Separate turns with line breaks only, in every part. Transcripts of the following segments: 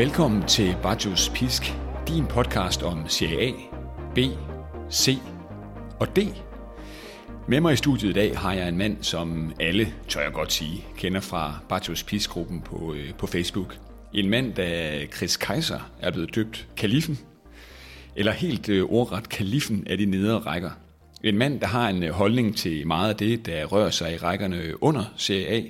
Velkommen til Bajos Pisk, din podcast om Serie A, B, C og D. Med mig i studiet i dag har jeg en mand, som alle, tør jeg godt sige, kender fra Bajos Pisk-gruppen på, øh, på Facebook. En mand, der Chris Kaiser er blevet døbt Kalifen, eller helt øh, ordret Kalifen af de nedre rækker. En mand, der har en øh, holdning til meget af det, der rører sig i rækkerne under Serie A,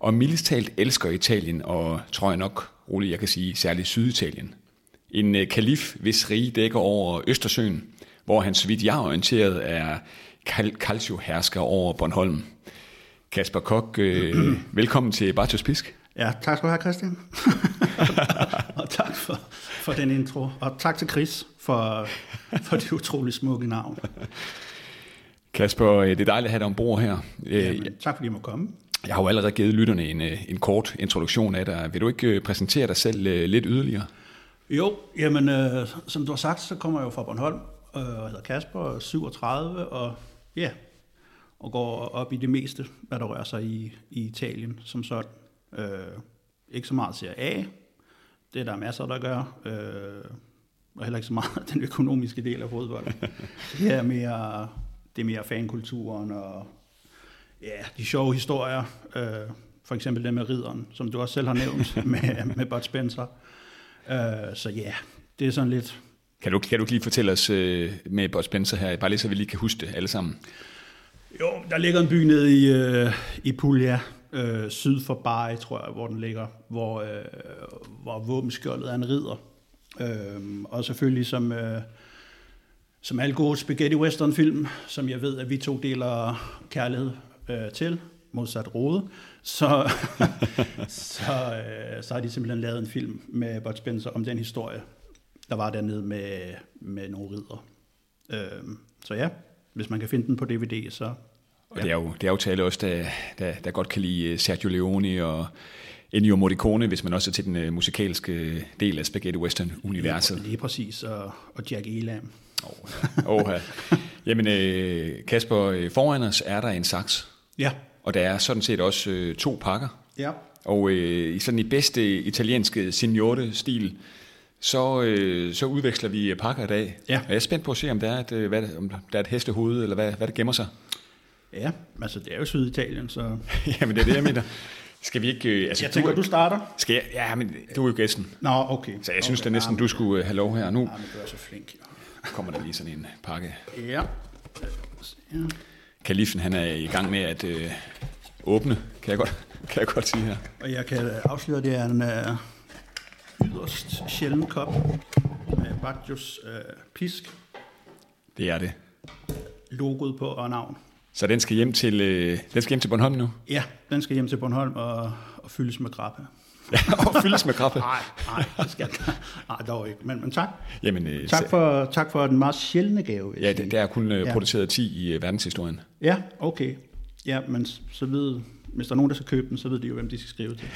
og mildest talt elsker Italien, og tror jeg nok roligt, jeg kan sige, særligt Syditalien. En øh, kalif, hvis rige dækker over Østersøen, hvor han, så vidt jeg er orienteret, er calcio-hersker over Bornholm. Kasper Kok, øh, velkommen til Bartos Pisk.
Ja, tak skal du have, Christian. og tak for, for den intro. Og tak til Chris for, for det utroligt smukke navn.
Kasper, øh, det er dejligt at have dig ombord her.
Jamen, tak fordi jeg må komme.
Jeg har jo allerede givet lytterne en, øh, en kort introduktion af dig. Vil du ikke øh, præsentere dig selv lidt yderligere?
Jo, jamen, øh, som du har sagt, så kommer jeg jo fra Bornholm, øh, og hedder Kasper, 37, og ja, og går op i det meste, hvad der rører sig i, i Italien som sådan. Øh, ikke så meget Serie A, det er der masser, der gør, øh, og heller ikke så meget den økonomiske del af fodbold. Det er mere, det er mere fankulturen og ja, de sjove historier. Øh, for eksempel det med ridderen, som du også selv har nævnt med, med Bud Spencer. Øh, så ja, det er sådan lidt...
Kan du, kan du lige fortælle os øh, med Bud Spencer her, bare lige så vi lige kan huske det alle sammen?
Jo, der ligger en by nede i, øh, i Puglia, øh, syd for Bari, tror jeg, hvor den ligger, hvor, øh, hvor våbenskjoldet er en ridder. Øh, og selvfølgelig som, øh, som alle gode spaghetti western film, som jeg ved, at vi to deler kærlighed øh, til, modsat Rode, så, så, øh, så har de simpelthen lavet en film med Bud Spencer om den historie, der var dernede med, med nogle ridder. Øh, så ja, hvis man kan finde den på DVD, så...
Og det er jo, det er jo tale også, der, der, der godt kan lide øh, Sergio Leone og Ennio Morricone, hvis man også er til den uh, musikalske del af Spaghetti Western-universet.
Lige, lige præcis, og, og Jack Elam.
Oh, ja. oh, ja. Jamen, øh, Kasper, foran os er der en saks.
Ja.
Og der er sådan set også øh, to pakker.
Ja.
Og øh, i sådan i bedste italienske signore-stil, så, øh, så udveksler vi pakker i dag.
Ja.
Og jeg er spændt på at se, om der er et, øh, hvad, om der er et hestehoved, eller hvad, hvad det gemmer sig.
Ja, altså det er jo Syditalien, så...
Jamen det er det, jeg mener. Skal vi ikke... Øh,
altså, jeg tænker, du, du starter.
Skal jeg? Ja, men du er jo gæsten.
Nå, okay.
Så jeg synes
okay,
da næsten, du skulle øh, have lov her nu.
Ja, men du er så flink. Jo.
kommer der lige sådan en pakke.
Ja.
ja. Kalifen, han er i gang med at øh, åbne, kan jeg, godt, kan jeg godt sige her.
Og jeg kan afsløre, at det er en uh, yderst sjælden kop med Bajos uh, pisk.
Det er det.
Logoet på og navn.
Så den skal hjem til, øh, den skal hjem til Bornholm nu?
Ja, den skal hjem til Bornholm og, og fyldes med grappe.
Ja, og fyldes med grappe?
nej, nej, det skal Nej, dog ikke. Men, men tak.
Jamen, øh,
tak, for, tak for den meget sjældne gave.
Ja, det, der er kun øh, produceret 10 i øh, verdenshistorien.
Ja, okay. Ja, men så ved, hvis der er nogen, der skal købe den, så ved de jo, hvem de skal skrive til.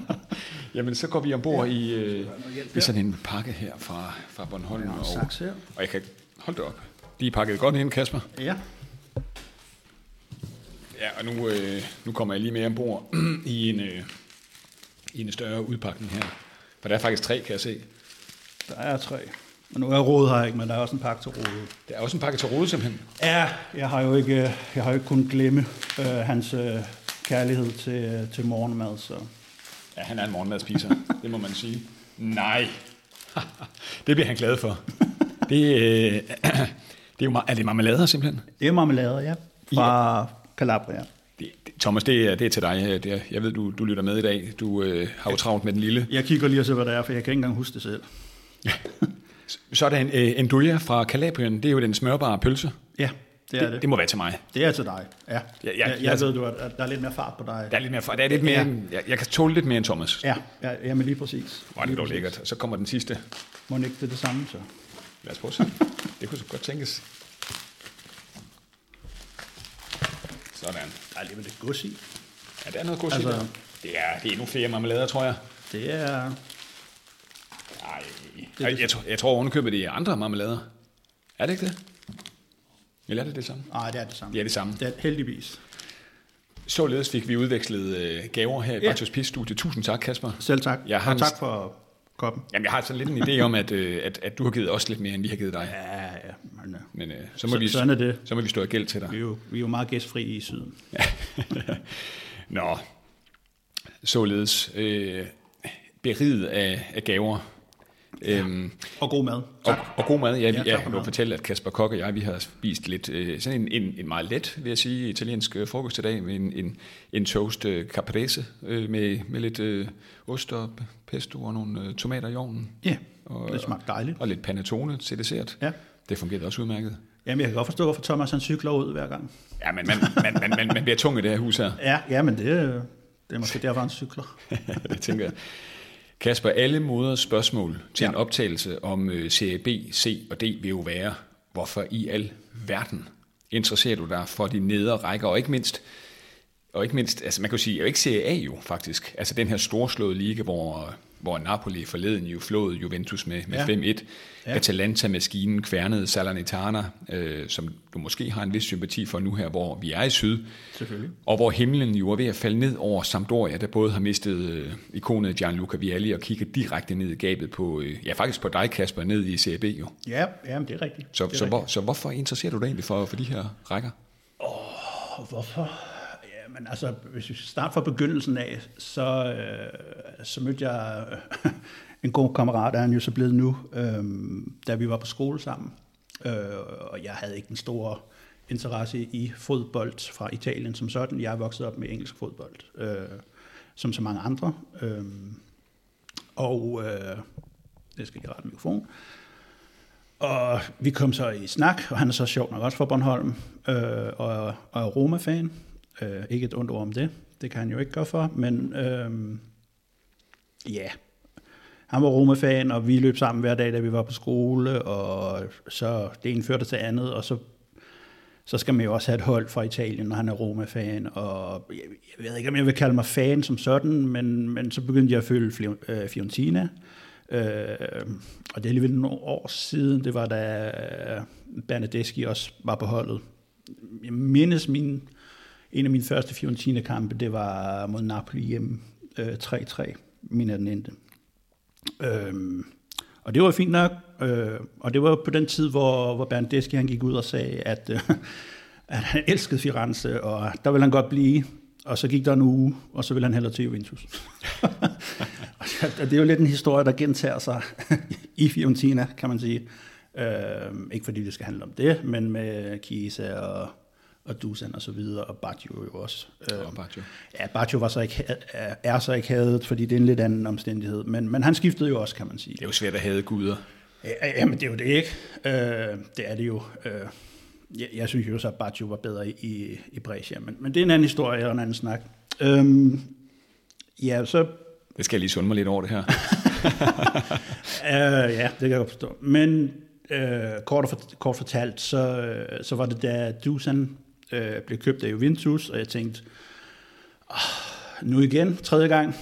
Jamen, så går vi ombord ja. i, øh, i sådan en pakke her fra, fra Bornholm.
Ja, og, her.
og jeg kan... Hold det op. De er pakket godt ind, Kasper.
Ja.
Ja, og nu, øh, nu kommer jeg lige med ombord i en, øh, i en større udpakning her. For der er faktisk tre, kan jeg se.
Der er tre. Og nu er råd her ikke, men der er også en pakke til råd.
Der er også en pakke til råd, simpelthen?
Ja, jeg har jo ikke, jeg har jo ikke kunnet glemme øh, hans øh, kærlighed til, til morgenmad. Så.
Ja, han er en morgenmadspiser, det må man sige. Nej, det bliver han glad for. Det, øh, det er jo er det marmelader simpelthen?
Det er marmelader, ja. Fra ja. Calabria.
Det, det, Thomas, det er, det er til dig. Det er, jeg ved, du, du lytter med i dag. Du øh, har jo travlt med den lille.
Jeg kigger lige og ser, hvad det er, for jeg kan ikke engang huske det selv.
Ja. Så er der en øh, Enduja fra Calabrien. Det er jo den smørbare pølse.
Ja, det er det.
Det, det må være til mig.
Det er til dig, ja. ja, ja jeg, jeg
altså,
ved, du, at der er lidt mere fart på dig.
Der er lidt mere fart. Der er lidt mere, ja. jeg, jeg kan tåle lidt mere end Thomas.
Ja, ja jamen lige præcis.
Hvor er det dog lækkert. Så kommer den sidste.
Må ikke det det samme, så?
Lad os prøve at se. Det kunne så godt tænkes. Sådan.
Der er lige lidt gods i.
Ja, der er noget gods altså, i der. Det er, det er endnu flere marmelader, tror jeg.
Det er...
Nej, jeg, jeg, jeg, tror, jeg tror ovenkøbet, det er andre marmelader. Er det ikke det? Eller er det det samme?
Nej, det er det samme.
Det er det samme.
Det er heldigvis.
Således fik vi udvekslet øh, gaver her i ja. Bartos Pis Studie. Tusind tak, Kasper.
Selv tak.
Jeg har
og tak for koppen.
Jamen, jeg har sådan lidt en idé om, at, øh, at, at du har givet os lidt mere, end vi har givet dig.
Ja, ja, men,
Men øh, så, må
så,
vi,
sådan er det.
så må vi stå i gæld til dig.
Vi er jo, vi er jo meget gæstfri i syden.
Nå, således øh, beriget af, af gaver. Ja. Øhm,
Og god mad.
og,
Tak.
og god mad. Ja,
Ja,
ja, jeg vil fortælle, at Kasper Kok og jeg, vi har spist lidt, øh, sådan en, en, en meget let, vil jeg sige, italiensk øh, frokost i dag, med en, en, en toast øh, caprese øh, med, med lidt øh, ost og pesto og nogle øh, tomater i ovnen.
Ja,
Og,
det smagte dejligt.
og lidt panettone til dessert.
Ja.
Det fungerede også udmærket.
Jamen, jeg kan godt forstå, hvorfor Thomas han cykler ud hver gang.
Ja, men man, man, man, man, man bliver tung i det her hus her.
Ja, ja men det, øh, det er måske derfor, han cykler.
det tænker jeg. Kasper, alle moders spørgsmål til ja. En optagelse om øh, serie B, C og D vil jo være, hvorfor i al verden interesserer du dig for de nedre rækker, og ikke mindst, og ikke mindst, altså man kan jo sige, jo ikke Serie A jo faktisk, altså den her storslåede liga, hvor, hvor Napoli forleden jo flåede Juventus med, med
Ja.
5-1, ja. Atalanta-maskinen kværnede Salernitana, øh, som du måske har en vis sympati for nu her, hvor vi er i syd,
Selvfølgelig.
og hvor himlen jo er ved at falde ned over Sampdoria, der både har mistet øh, ikonet Gianluca Vialli og kigger direkte ned i gabet på, øh, ja faktisk på dig Kasper, ned i CAB jo.
Ja, ja det er rigtigt.
Så,
det er
så,
rigtigt.
hvor, så hvorfor interesserer du dig egentlig for, for de her rækker?
Og hvorfor? Ja, men altså, hvis vi starter fra begyndelsen af, så, øh, så mødte jeg øh, en god kammerat, er han jo så blevet nu, øh, da vi var på skole sammen. Øh, og jeg havde ikke den store interesse i fodbold fra Italien som sådan. Jeg er vokset op med engelsk fodbold, øh, som så mange andre. Øh, og øh, det skal jeg rette mikrofon. Og vi kom så i snak, og han er så sjov nok også fra Bornholm, øh, og, og er Roma-fan. Øh, ikke et ondt ord om det, det kan han jo ikke gøre for, men øh, ja, han var Roma-fan, og vi løb sammen hver dag, da vi var på skole, og så det ene førte til andet, og så, så skal man jo også have et hold fra Italien, når han er Roma-fan, og jeg, jeg ved ikke, om jeg vil kalde mig fan som sådan, men, men så begyndte jeg at følge øh, Fiorentina, øh, og det er alligevel nogle år siden, det var da Bernadeschi også var på holdet. Jeg mindes min, en af mine første Fiorentina-kampe, det var mod Napoli hjemme øh, 3-3, min er den endte. Øhm, og det var fint nok, øh, og det var på den tid, hvor, hvor Bernadeschi han gik ud og sagde, at, øh, at han elskede Firenze, og der ville han godt blive, og så gik der en uge, og så ville han hellere til Juventus. og det er jo lidt en historie, der gentager sig i Fiorentina, kan man sige. Øh, ikke fordi det skal handle om det, men med Chiesa og, og Dusan og så videre, og Baggio jo også. Øh,
Og Baggio.
Ja, Baggio var så ikke, er- så ikke hadet, fordi det er en lidt anden omstændighed. Men, men han skiftede jo også, kan man sige.
Det er jo svært at have guder.
Ja, Jamen, det er jo det ikke. Øh, det er det jo. Øh, jeg, jeg synes jo så, at Baggio var bedre i, i Brescia, men, men det er en anden historie og en anden snak. Øhm, ja, så
Det skal jeg lige sunde mig lidt over det her.
Øh, ja, det kan jeg godt forstå. Men øh, kort, for, kort fortalt, så, øh, så var det da Dusan øh, blev købt af Juventus, og jeg tænkte, oh, nu igen, tredje gang,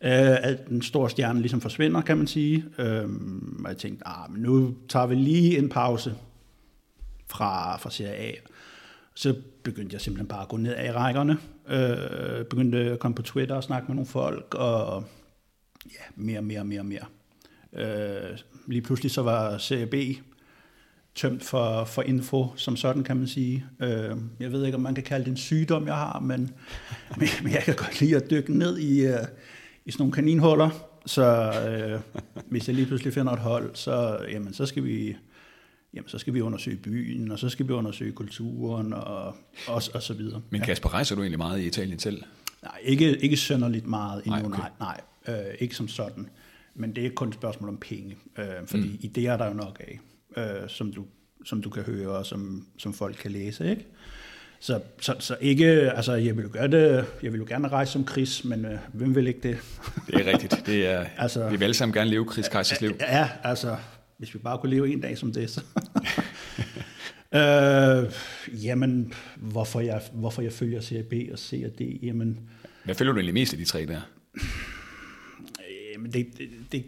øh, at den store stjerne ligesom forsvinder, kan man sige. Øh, og jeg tænkte, ah, men nu tager vi lige en pause fra, fra Serie A. Så begyndte jeg simpelthen bare at gå ned af rækkerne. Øh, begyndte at komme på Twitter og snakke med nogle folk, og ja, mere, mere, mere, mere. Øh, lige pludselig så var Serie B tømt for, for info, som sådan kan man sige. Øh, jeg ved ikke, om man kan kalde det en sygdom, jeg har, men, men, men jeg kan godt lide at dykke ned i, uh, i sådan nogle kaninhuller. Så øh, hvis jeg lige pludselig finder et hold, så, jamen, så skal vi jamen, så skal vi undersøge byen, og så skal vi undersøge kulturen, og, og, og så videre.
Men Kasper, rejser du egentlig meget i Italien selv?
Nej, ikke, ikke sønderligt meget endnu,
Nej,
nej,
okay.
nej, øh, ikke som sådan. Men det er kun et spørgsmål om penge, øh, fordi mm. idéer er der jo nok af, øh, som, du, som du kan høre, og som, som folk kan læse, ikke? Så, så, så ikke, altså jeg vil jo gøre det, jeg vil jo gerne rejse som Chris, men øh, hvem vil ikke det?
Det er rigtigt. Det er,
Altså-
vi vil alle sammen gerne leve Chris Kajsers liv.
Ja, altså, hvis vi bare kunne leve en dag som det, så... øh, jamen, hvorfor jeg, hvorfor jeg følger Serie B og C og D, jamen,
Hvad følger du egentlig mest af de tre der?
øh, men det, det, det,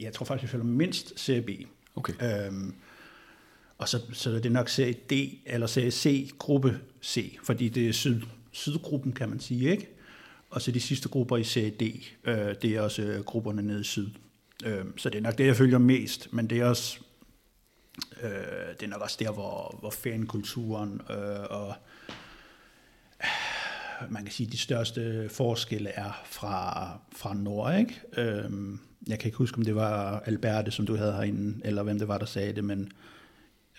jeg tror faktisk, jeg følger mindst Serie B.
Okay.
Øhm, og så, så er det nok serie D, eller serie C, gruppe C, fordi det er syd, sydgruppen, kan man sige, ikke? Og så de sidste grupper i Serie D, øh, det er også øh, grupperne nede i syd. Øh, så det er nok det, jeg følger mest, men det er også, øh, det er nok også der, hvor, hvor fankulturen øh, og man kan sige, de største forskelle er fra, fra nord, ikke? Øhm, jeg kan ikke huske, om det var Alberte, som du havde herinde, eller hvem det var, der sagde det, men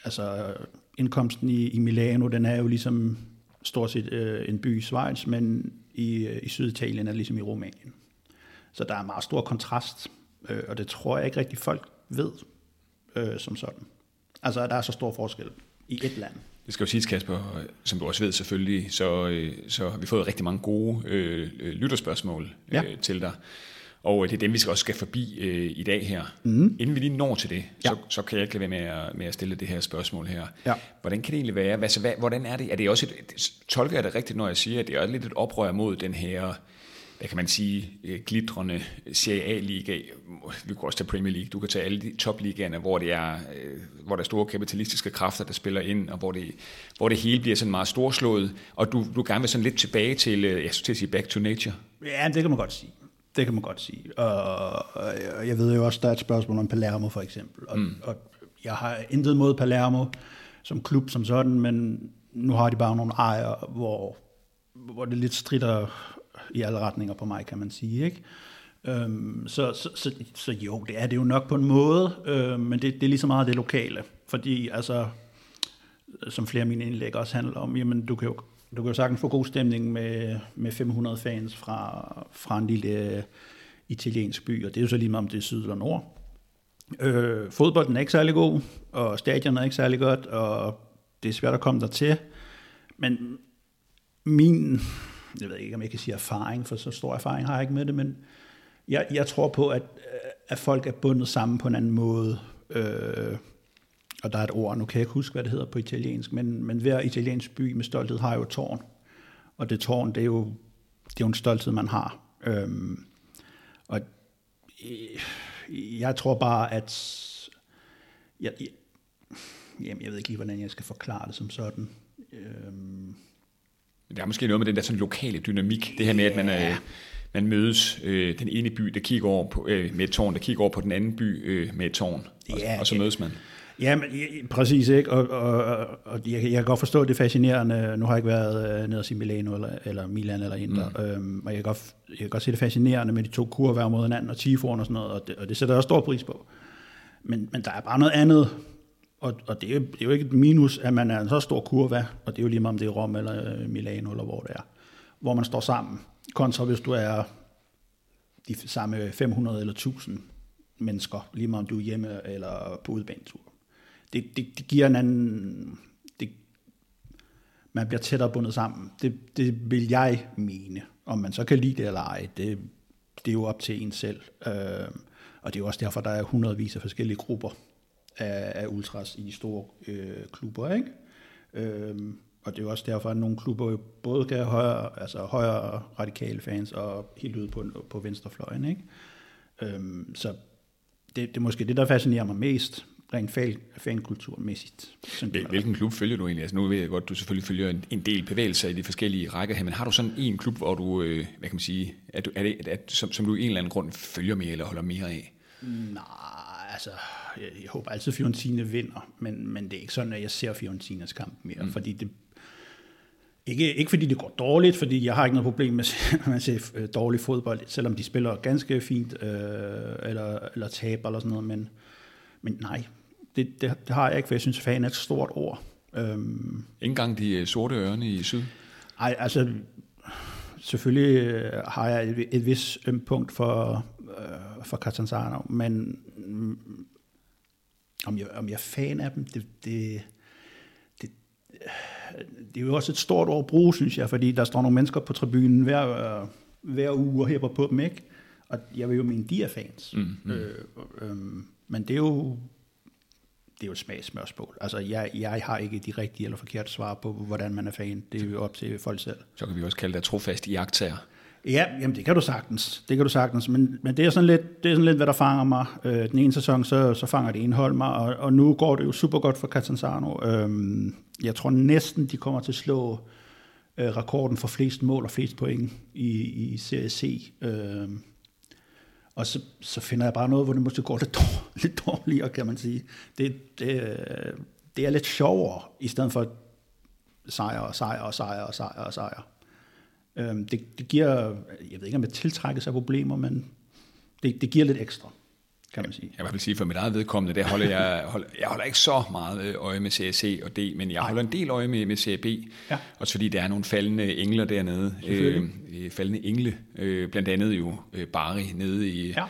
altså, indkomsten i, i Milano, den er jo ligesom stort set øh, en by i Schweiz, men i, øh, i Syditalien er det ligesom i Rumænien. Så der er meget stor kontrast, øh, og det tror jeg ikke rigtig folk ved øh, som sådan. Altså, der er så stor forskel i et land.
Det skal jo siges, Kasper, som du også ved selvfølgelig, så, øh, så har vi fået rigtig mange gode øh, lytterspørgsmål øh, ja. til dig. Og det er dem, vi også skal forbi øh, i dag her. Mm. Inden vi lige når til det, ja. så, så kan jeg ikke lade være med at, med at stille det her spørgsmål her. Ja. Hvordan kan det egentlig være? Altså, hvad, hvordan er det? Er det også et, tolker jeg det rigtigt, når jeg siger, at det er lidt et oprør mod den her hvad kan man sige, øh, glitrende Serie A-liga. Vi kan også tage Premier League. Du kan tage alle de topligaerne, hvor, det er, øh, hvor der er store kapitalistiske kræfter, der spiller ind, og hvor det, hvor det hele bliver sådan meget storslået, og du, du gerne vil sådan lidt tilbage til, øh, jeg skulle til at sige, back to nature.
Ja, det kan man godt sige. Det kan man godt sige. Og jeg ved jo også, der er et spørgsmål om Palermo for eksempel. Og, mm. og jeg har intet mod Palermo som klub som sådan, men nu har de bare nogle ejere, hvor, hvor det lidt strider i alle retninger på mig, kan man sige. Ikke? Øhm, så, så, så, så jo, det er det jo nok på en måde, øh, men det, det er lige så meget det lokale. Fordi altså, som flere af mine indlæg også handler om, jamen du kan jo, du kan jo sagtens få god stemning med, med 500 fans fra, fra en lille øh, italiensk by, og det er jo så lige meget om det er syd eller nord. Øh, fodbolden er ikke særlig god, og stadion er ikke særlig godt, og det er svært at komme der til. Men min jeg ved ikke, om jeg kan sige erfaring, for så stor erfaring har jeg ikke med det, men jeg, jeg tror på, at, at folk er bundet sammen på en anden måde. Øh, og der er et ord, nu kan jeg ikke huske, hvad det hedder på italiensk, men, men hver italiensk by med stolthed har jo et tårn. Og det tårn, det er jo, det er jo en stolthed, man har. Øhm, og jeg tror bare, at jeg, jeg, jamen, jeg ved ikke lige, hvordan jeg skal forklare det som sådan. Øhm,
der er måske noget med den der sådan lokale dynamik, det her med, at man, er, man mødes øh, den ene by, der kigger over på, øh, med et tårn, der kigger over på den anden by øh, med et tårn, og, ja, og så mødes man.
Ja, men, præcis, ikke? Og, og, og jeg, jeg kan godt forstå, at det er fascinerende. Nu har jeg ikke været øh, nede i Milano eller, eller Milan eller Inter, mm. øhm, og jeg kan, godt, jeg kan godt se det fascinerende med de to kurver mod hinanden og tiforen og sådan noget, og det, og det sætter jeg også stor pris på. Men, men der er bare noget andet og, og det, er jo, det er jo ikke et minus, at man er en så stor kurva, og det er jo lige meget om det er Rom eller øh, Milano eller hvor det er, hvor man står sammen. Kontra hvis du er de samme 500 eller 1000 mennesker, lige meget om du er hjemme eller på udbanetur. Det, det, det giver en anden... Det, man bliver tættere bundet sammen. Det, det vil jeg mene. Om man så kan lide det eller ej, det, det er jo op til en selv. Øh, og det er jo også derfor, der er hundredvis af forskellige grupper af, af ultras i de store øh, klubber, ikke? Øhm, og det er jo også derfor, at nogle klubber både kan have højere, altså højere radikale fans og helt ude på, på venstrefløjen, ikke? Øhm, så det, det er måske det, der fascinerer mig mest, rent fan, fankulturmæssigt.
Hvilken klub følger du egentlig? Altså nu ved jeg godt, at du selvfølgelig følger en, en del bevægelser i de forskellige rækker her, men har du sådan en klub, hvor du, øh, hvad kan man sige, at du, er det, at, som, som du i en eller anden grund følger mere eller holder mere af?
Nej, altså, jeg, jeg håber altid, at Fiorentina vinder, men, men det er ikke sådan, at jeg ser Fiorentinas kamp mere, mm. fordi det, ikke, ikke fordi det går dårligt, fordi jeg har ikke noget problem med at se øh, dårlig fodbold, selvom de spiller ganske fint, øh, eller, eller taber eller sådan noget, men, men nej, det, det, det har jeg ikke, for jeg synes, fan er et stort ord.
Øhm, Ingen gang de øh, sorte ørne i syd?
Nej, altså selvfølgelig øh, har jeg et, et vis punkt for, øh, for Catanzaro, men om, jeg, om jeg er fan af dem, det, det, det, det er jo også et stort ord at bruge, synes jeg, fordi der står nogle mennesker på tribunen hver, hver uge og hæpper på dem, ikke? Og jeg vil jo mene, de er fans. Mm, mm. Øh, øh, men det er jo det er jo et smagsmørsmål. Altså, jeg, jeg har ikke de rigtige eller forkerte svar på, hvordan man er fan. Det er jo op til folk selv.
Så kan vi også kalde det trofast jagttager.
Ja, jamen det kan du sagtens. Det kan du sagtens. Men, men det, er sådan lidt, det er sådan lidt, hvad der fanger mig. Øh, den ene sæson, så, så fanger det indhold mig, og, og nu går det jo super godt for Catanzaro. Øh, jeg tror næsten, de kommer til at slå øh, rekorden for flest mål og flest point i, i Serie C. Øh, og så, så finder jeg bare noget, hvor det måske går lidt, dårligt, lidt dårligere, kan man sige. Det, det, det er lidt sjovere, i stedet for sejr og sejr og sejr og sejr og sejr. Øhm, det, det giver, jeg ved ikke om det tiltrækker sig problemer, men det, det giver lidt ekstra, kan man sige.
Jeg vil sige, for mit eget vedkommende, der holder jeg, holder, jeg holder ikke så meget øh, øje med CAC og D, men jeg holder en del øje med, med CAB, ja. også fordi der er nogle faldende engler dernede, øh, faldende engle, øh, blandt andet jo øh, Bari nede i... Ja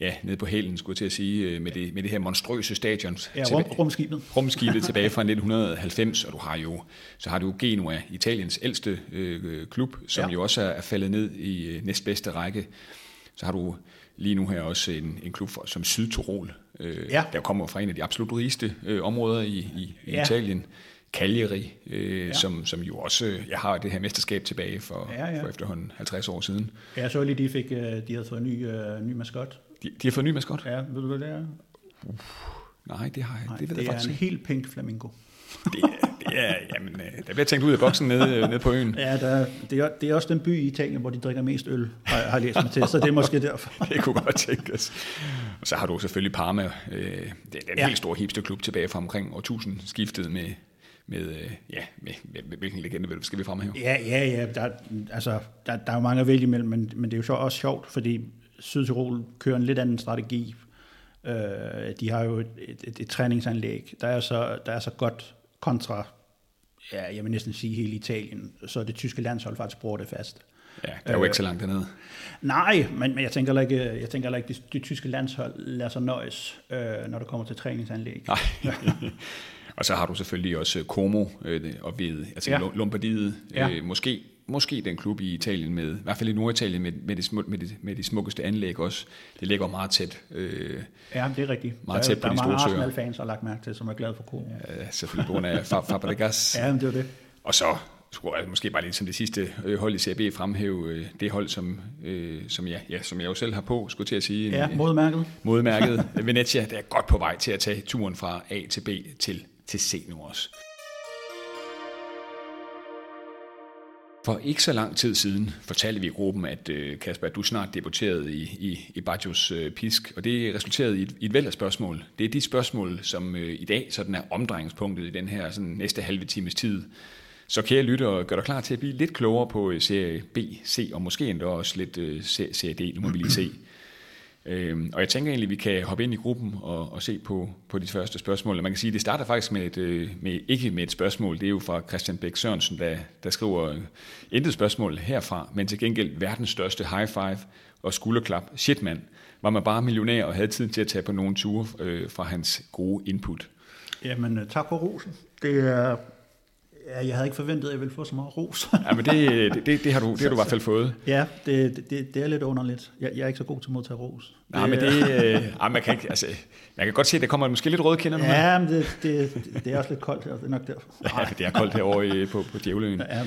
ja, nede på hælen, skulle jeg til at sige, øh, med det, med det her monstrøse stadion.
Ja, rum, rumskibet.
Rumskibet tilbage fra 1990, og du har jo, så har du Genua, Italiens ældste øh, klub, som ja. jo også er faldet ned i øh, næstbedste række. Så har du lige nu her også en, en klub for, som Sydtirol, øh, ja. der kommer fra en af de absolut rigeste øh, områder i, i, i ja. Italien. Cagliari, øh, ja. som, som jo også øh, jeg har det her mesterskab tilbage for, ja, ja. for efterhånden 50 år siden.
Ja, jeg så lige, de fik, de havde fået en ny, uh, ny maskot.
De, de har fået ny maskot?
Ja, ved du, hvad det er?
Nej, det har jeg.
Nej,
det ved
det
jeg
er en helt pink flamingo.
det, det er, jamen, øh, der bliver tænkt ud af boksen nede, øh, nede på øen.
Ja, der, det, er, det er også den by i Italien, hvor de drikker mest øl, har, har læst mig til, så det er måske derfor.
det kunne godt tænkes. Og så har du selvfølgelig Parma. Øh, det er en ja. helt stor hipsterklub tilbage fra omkring årtusind, skiftet med, med, øh, ja, med, med, med hvilken legende skal vi fremhæve?
Ja, ja, ja. Der, altså, der, der er jo mange at vælge imellem, men, men det er jo så også sjovt, fordi Sydtirol kører en lidt anden strategi. Øh, de har jo et, et, et, et træningsanlæg, der er, så, der er så godt kontra, ja, jeg vil næsten sige hele Italien, så det tyske landshold faktisk bruger det fast.
Ja, det er jo ikke så langt dernede.
Nej, men, men jeg tænker ikke, jeg tænker ikke, det, det tyske landshold lader sig nøjes, øh, når det kommer til træningsanlæg.
Nej. og så har du selvfølgelig også Como øh, og ved, altså ja. Lombardiet, ja. øh, måske måske den klub i Italien med, i hvert fald i Norditalien med, med, de, smuk, med, de, med de smukkeste anlæg også. Det ligger meget tæt. Øh,
ja, det er rigtigt.
Meget tæt
der,
på
der
de store
søer. Der er mange fans har lagt mærke til, som er glade for Como.
Ja, selvfølgelig på grund af Fabregas.
ja, det er det.
Og så skulle jeg måske bare lige som det sidste øh, hold i CB fremhæve øh, det hold, som, øh, som, jeg, ja, som jeg jo selv har på, skulle til at sige.
Ja, modmærket.
Modmærket. Venezia, der er godt på vej til at tage turen fra A til B til, til C nu også. For ikke så lang tid siden fortalte vi i gruppen, at øh, Kasper, at du snart debuterede i, i, i Bajos øh, Pisk, og det resulterede i et, i et væld af spørgsmål. Det er de spørgsmål, som øh, i dag sådan er omdrejningspunktet i den her sådan, næste halve times tid. Så kære lytter, gør dig klar til at blive lidt klogere på øh, serie B, C og måske endda også lidt øh, serie D, nu må vi lige se. Øhm, og jeg tænker egentlig, at vi kan hoppe ind i gruppen og, og se på, på de første spørgsmål. Man kan sige, at det starter faktisk med et, øh, med, ikke med et spørgsmål. Det er jo fra Christian Bæk Sørensen, der, der skriver øh, intet spørgsmål herfra, men til gengæld verdens største high five og skulderklap. Shit mand, var man bare millionær og havde tid til at tage på nogle ture øh, fra hans gode input.
Jamen, øh, tak for rosen. Det er jeg havde ikke forventet, at jeg ville få så meget ros.
ja, men det, det, det, det, har du, det har du i hvert fald fået.
Ja, det, det, det er lidt underligt. Jeg, jeg er ikke så god til at modtage ros.
Nej, men det... Øh, man, kan ikke, altså, man kan godt se, at der kommer måske lidt røde kinder nu.
Ja, men det, det, det er også lidt koldt her. Det er nok derfor.
Ja, det er koldt herovre på, på Djævleøen. Ja,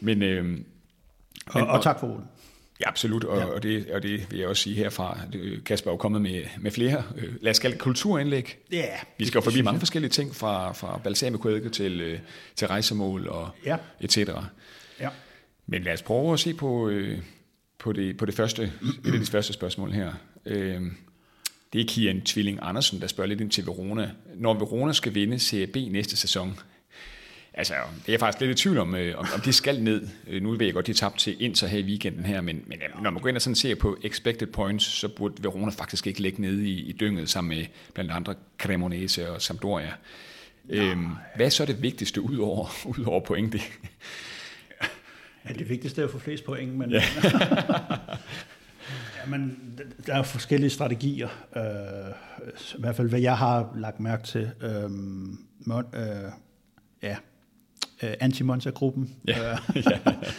men,
men, øh, og, og, og tak for rosen.
Ja, absolut, og, ja. og, det, og det vil jeg også sige herfra. Kasper er jo kommet med, med flere, øh, lad os kalde kulturindlæg.
Ja.
Vi skal jo forbi mange forskellige ting, fra, fra balsamikvædke til, øh, til rejsemål og ja. et cetera. Ja. Men lad os prøve at se på, øh, på, det, på det første, et af de første spørgsmål her. Øh, det er Kian Tvilling Andersen, der spørger lidt ind til Verona. Når Verona skal vinde Serie B næste sæson, Altså, det er jeg faktisk lidt i tvivl om, øh, om, om de skal ned. Øh, nu ved jeg godt, de er tabt til Inter her i weekenden her, men, men når man går ind og sådan ser på expected points, så burde Verona faktisk ikke ligge nede i, i dynget sammen med blandt andre Cremonese og Sampdoria. Øhm, hvad er så det vigtigste ud over, ud over point? Det?
Ja, det vigtigste er at få flest point, men... Ja. ja, men der er forskellige strategier. Øh, I hvert fald, hvad jeg har lagt mærke til. Øh, må, øh, ja, øh, anti-Monza-gruppen ja. øh,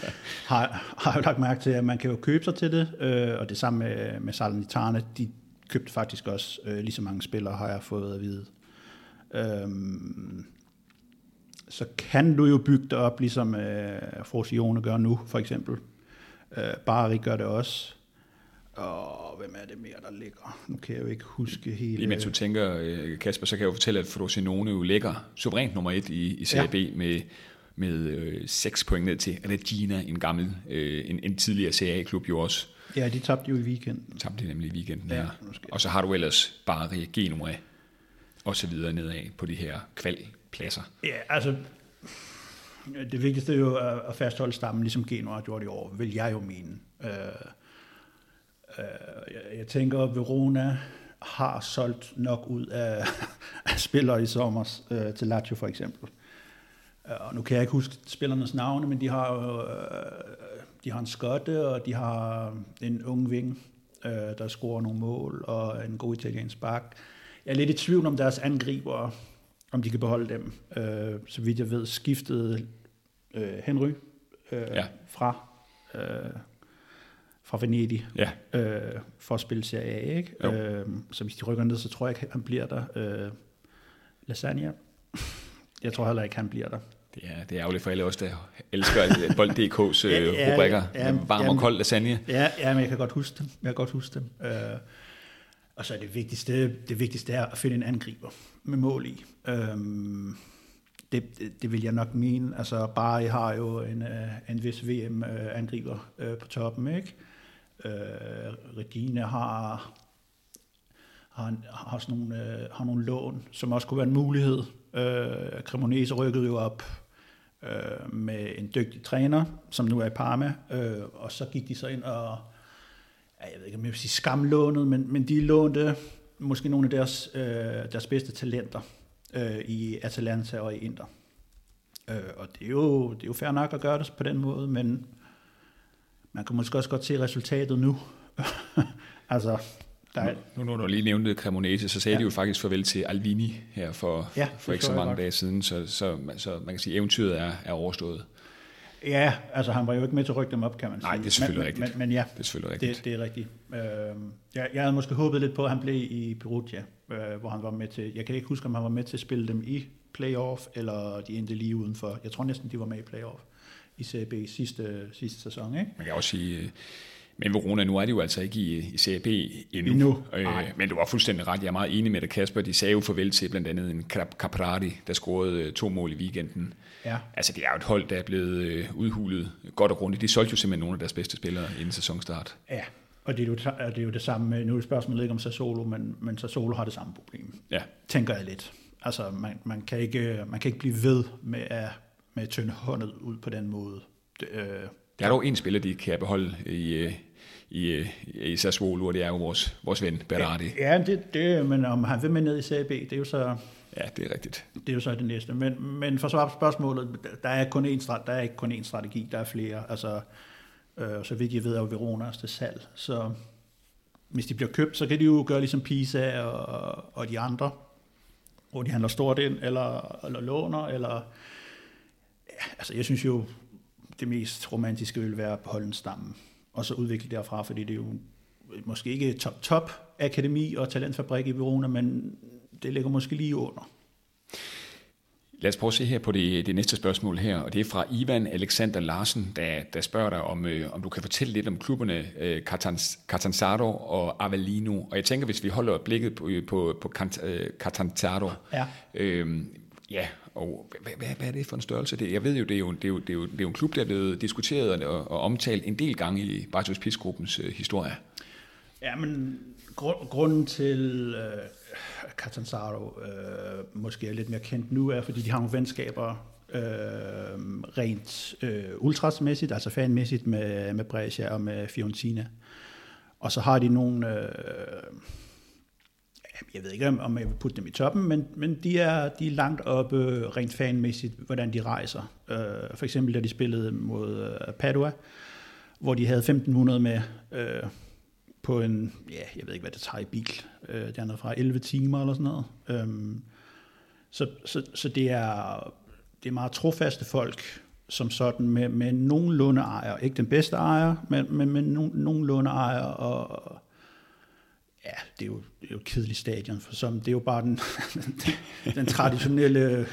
har, har jo lagt mærke til, at man kan jo købe sig til det, øh, og det samme med, med Salernitana, de købte faktisk også øh, lige så mange spillere, har jeg fået at vide. Øhm, så kan du jo bygge det op, ligesom øh, Frosione gør nu, for eksempel. Øh, Bari gør det også. Og hvem er det mere, der ligger? Nu kan jeg jo ikke huske hele...
Lige mens du tænker, øh, Kasper, så kan jeg jo fortælle, at Frosinone jo ligger suverænt nummer et i, i Serie B ja. med med øh, 6 point ned til Regina, en gammel, øh, en, en tidligere CA-klub jo også.
Ja, de tabte jo i weekenden.
Tabte de nemlig i weekenden
Ja, måske.
Og så har du ellers bare Genua og så videre nedad på de her kvalpladser.
Ja, altså, det vigtigste er jo at fastholde stammen, ligesom Genoa gjort i år, vil jeg jo mene. Øh, øh, jeg- jeg tænker, at Verona har solgt nok ud af, af spillere i sommer øh, til Lazio for eksempel. Øh, Og nu kan jeg ikke huske spillernes navne, men de har jo, øh, de har en skotte, og de har en ung ving, øh, der scorer nogle mål, og en god italiensk bak. Jeg er lidt i tvivl om deres angriber, om de kan beholde dem. Øh, så vidt jeg ved, skiftede øh, Henry øh,
Ja.
fra, øh, fra Venedig
Ja,
øh, for at spille Serie A, ikke?
Jo.
Øh, så hvis de rykker ned, så tror jeg ikke, han bliver der. Øh, Lasagna? Jeg tror heller ikke, han bliver der.
det er, det er ærgerligt for alle os, der elsker Bold.dk's
Ja,
øh,
ja,
rubrikker.
ja,
Varm og
jamen-
kold lasagne.
Ja, ja, men jeg kan godt huske dem. Jeg kan godt huske dem. Øh, og så er det vigtigste, det vigtigste er at finde en angriber med mål i. Øhm, det, det, det vil jeg nok mene. Altså, Bari har jo en, øh, en vis VM-angriber øh, på toppen, ikke? Øh, Regina har, har, har, sådan nogle, har nogle lån, som også kunne være en mulighed. Øh, Cremonese rykkede jo op øh, med en dygtig træner, som nu er i Parma, øh, og så gik de så ind og, ja, jeg ved ikke om jeg vil sige skamlånet, men, men de lånte måske nogle af deres, øh, deres bedste talenter øh, i Atalanta og i Inter. Øh, og det er, jo, det er jo fair nok at gøre det på den måde, men man kan måske også godt se resultatet nu. altså, der er,
Nu når du lige nævnte Cremonese, så sagde ja. De jo faktisk farvel til Alvini her for,
Ja,
for ikke så mange dage siden, så, så, så man kan sige, at eventyret er, er overstået.
ja, altså han var jo ikke med til at rykke dem op, kan man
Nej,
sige.
det er selvfølgelig
men,
rigtigt.
Men, men ja,
Det er selvfølgelig rigtigt.
Det, det er rigtigt. Øh, jeg, jeg havde måske håbet lidt på, at han blev i Perugia, øh, hvor han var med til, jeg kan ikke huske, om han var med til at spille dem i playoff, eller de endte lige udenfor. Jeg tror næsten, de var med i playoff i CB sidste, sidste sæson, ikke?
Man kan også sige, øh, men Verona, nu er de jo altså ikke i, i CAB endnu.
Endnu.
Øh, men du var fuldstændig ret. Jeg er meget enig med dig, Kasper. De sagde jo farvel til blandt andet en Cap- Caprari, der scorede øh, to mål i weekenden.
Ja.
Altså, det er jo et hold, der er blevet øh, udhulet godt og grundigt. De solgte jo simpelthen nogle af deres bedste spillere inden sæsonstart.
Ja, og det er jo, det er jo det samme, nu er spørgsmålet ikke om Sassolo, men, men Sassolo har det samme problem,
Ja,
tænker jeg lidt. Altså, man, man, kan, ikke, man kan ikke blive ved med at, med tynde håndet ud på den måde. Det, øh,
der er dog en spiller, de kan beholde i, øh, i, i Sassuolo, og det er jo vores, vores ven Berardi.
ja, det, det, men om han vil med ned i CB, det er jo så,
Ja, det er rigtigt.
det er jo så det næste. Men, men for at svare på spørgsmålet, der er, kun én, der er ikke kun én strategi, der er flere. Altså, øh, så vidt jeg ved, er Verona til salg. Så hvis de bliver købt, så kan de jo gøre ligesom Pisa og, og de andre, hvor de handler stort ind, eller, eller låner, eller... Ja, altså, jeg synes jo, det mest romantiske vil være at beholde en stamme, og så udvikle derfra, fordi det er jo måske ikke top-top akademi og talentfabrik i Verona, men det ligger måske lige under.
Lad os prøve at se her på det, det næste spørgsmål her, og det er fra Ivan Alexander Larsen, der, der spørger dig, om, øh, om du kan fortælle lidt om klubberne øh, Catans, Catanzaro og Avellino. Og jeg tænker, hvis vi holder blikket på, på, på Cant- øh, Catanzaro,
Ja.
øh, ja, og hvad, hvad, hvad er det for en størrelse? Det, jeg ved jo, det er jo, det er jo, det er jo, det er jo en klub, der er blevet diskuteret og, og omtalt en del gange i Bartos Pisgruppens øh, historie.
Ja, men grund, grunden til øh, Catanzaro øh, måske er lidt mere kendt nu, er, fordi de har nogle venskaber øh, rent øh, ultrasmæssigt, altså fanmæssigt med, med Brescia og med Fiorentina. Og så har de nogle, øh, jeg ved ikke, om- jeg vil putte dem i toppen, men, men de, er, de er langt oppe rent fanmæssigt, hvordan de rejser. Øh, for eksempel da de spillede mod øh, Padua, hvor de havde 1500 med øh, på en, ja, jeg ved ikke, hvad det tager i bil, øh, dernede fra 11 timer eller sådan noget. Øh, så, så, så det er, det er meget trofaste folk, som sådan med, med nogenlunde ejer. Ikke den bedste ejer, men, men med nogen, nogenlunde ejer. Og, ja, det er, jo, det er jo et kedeligt stadion, for som, det er jo bare den, den, den traditionelle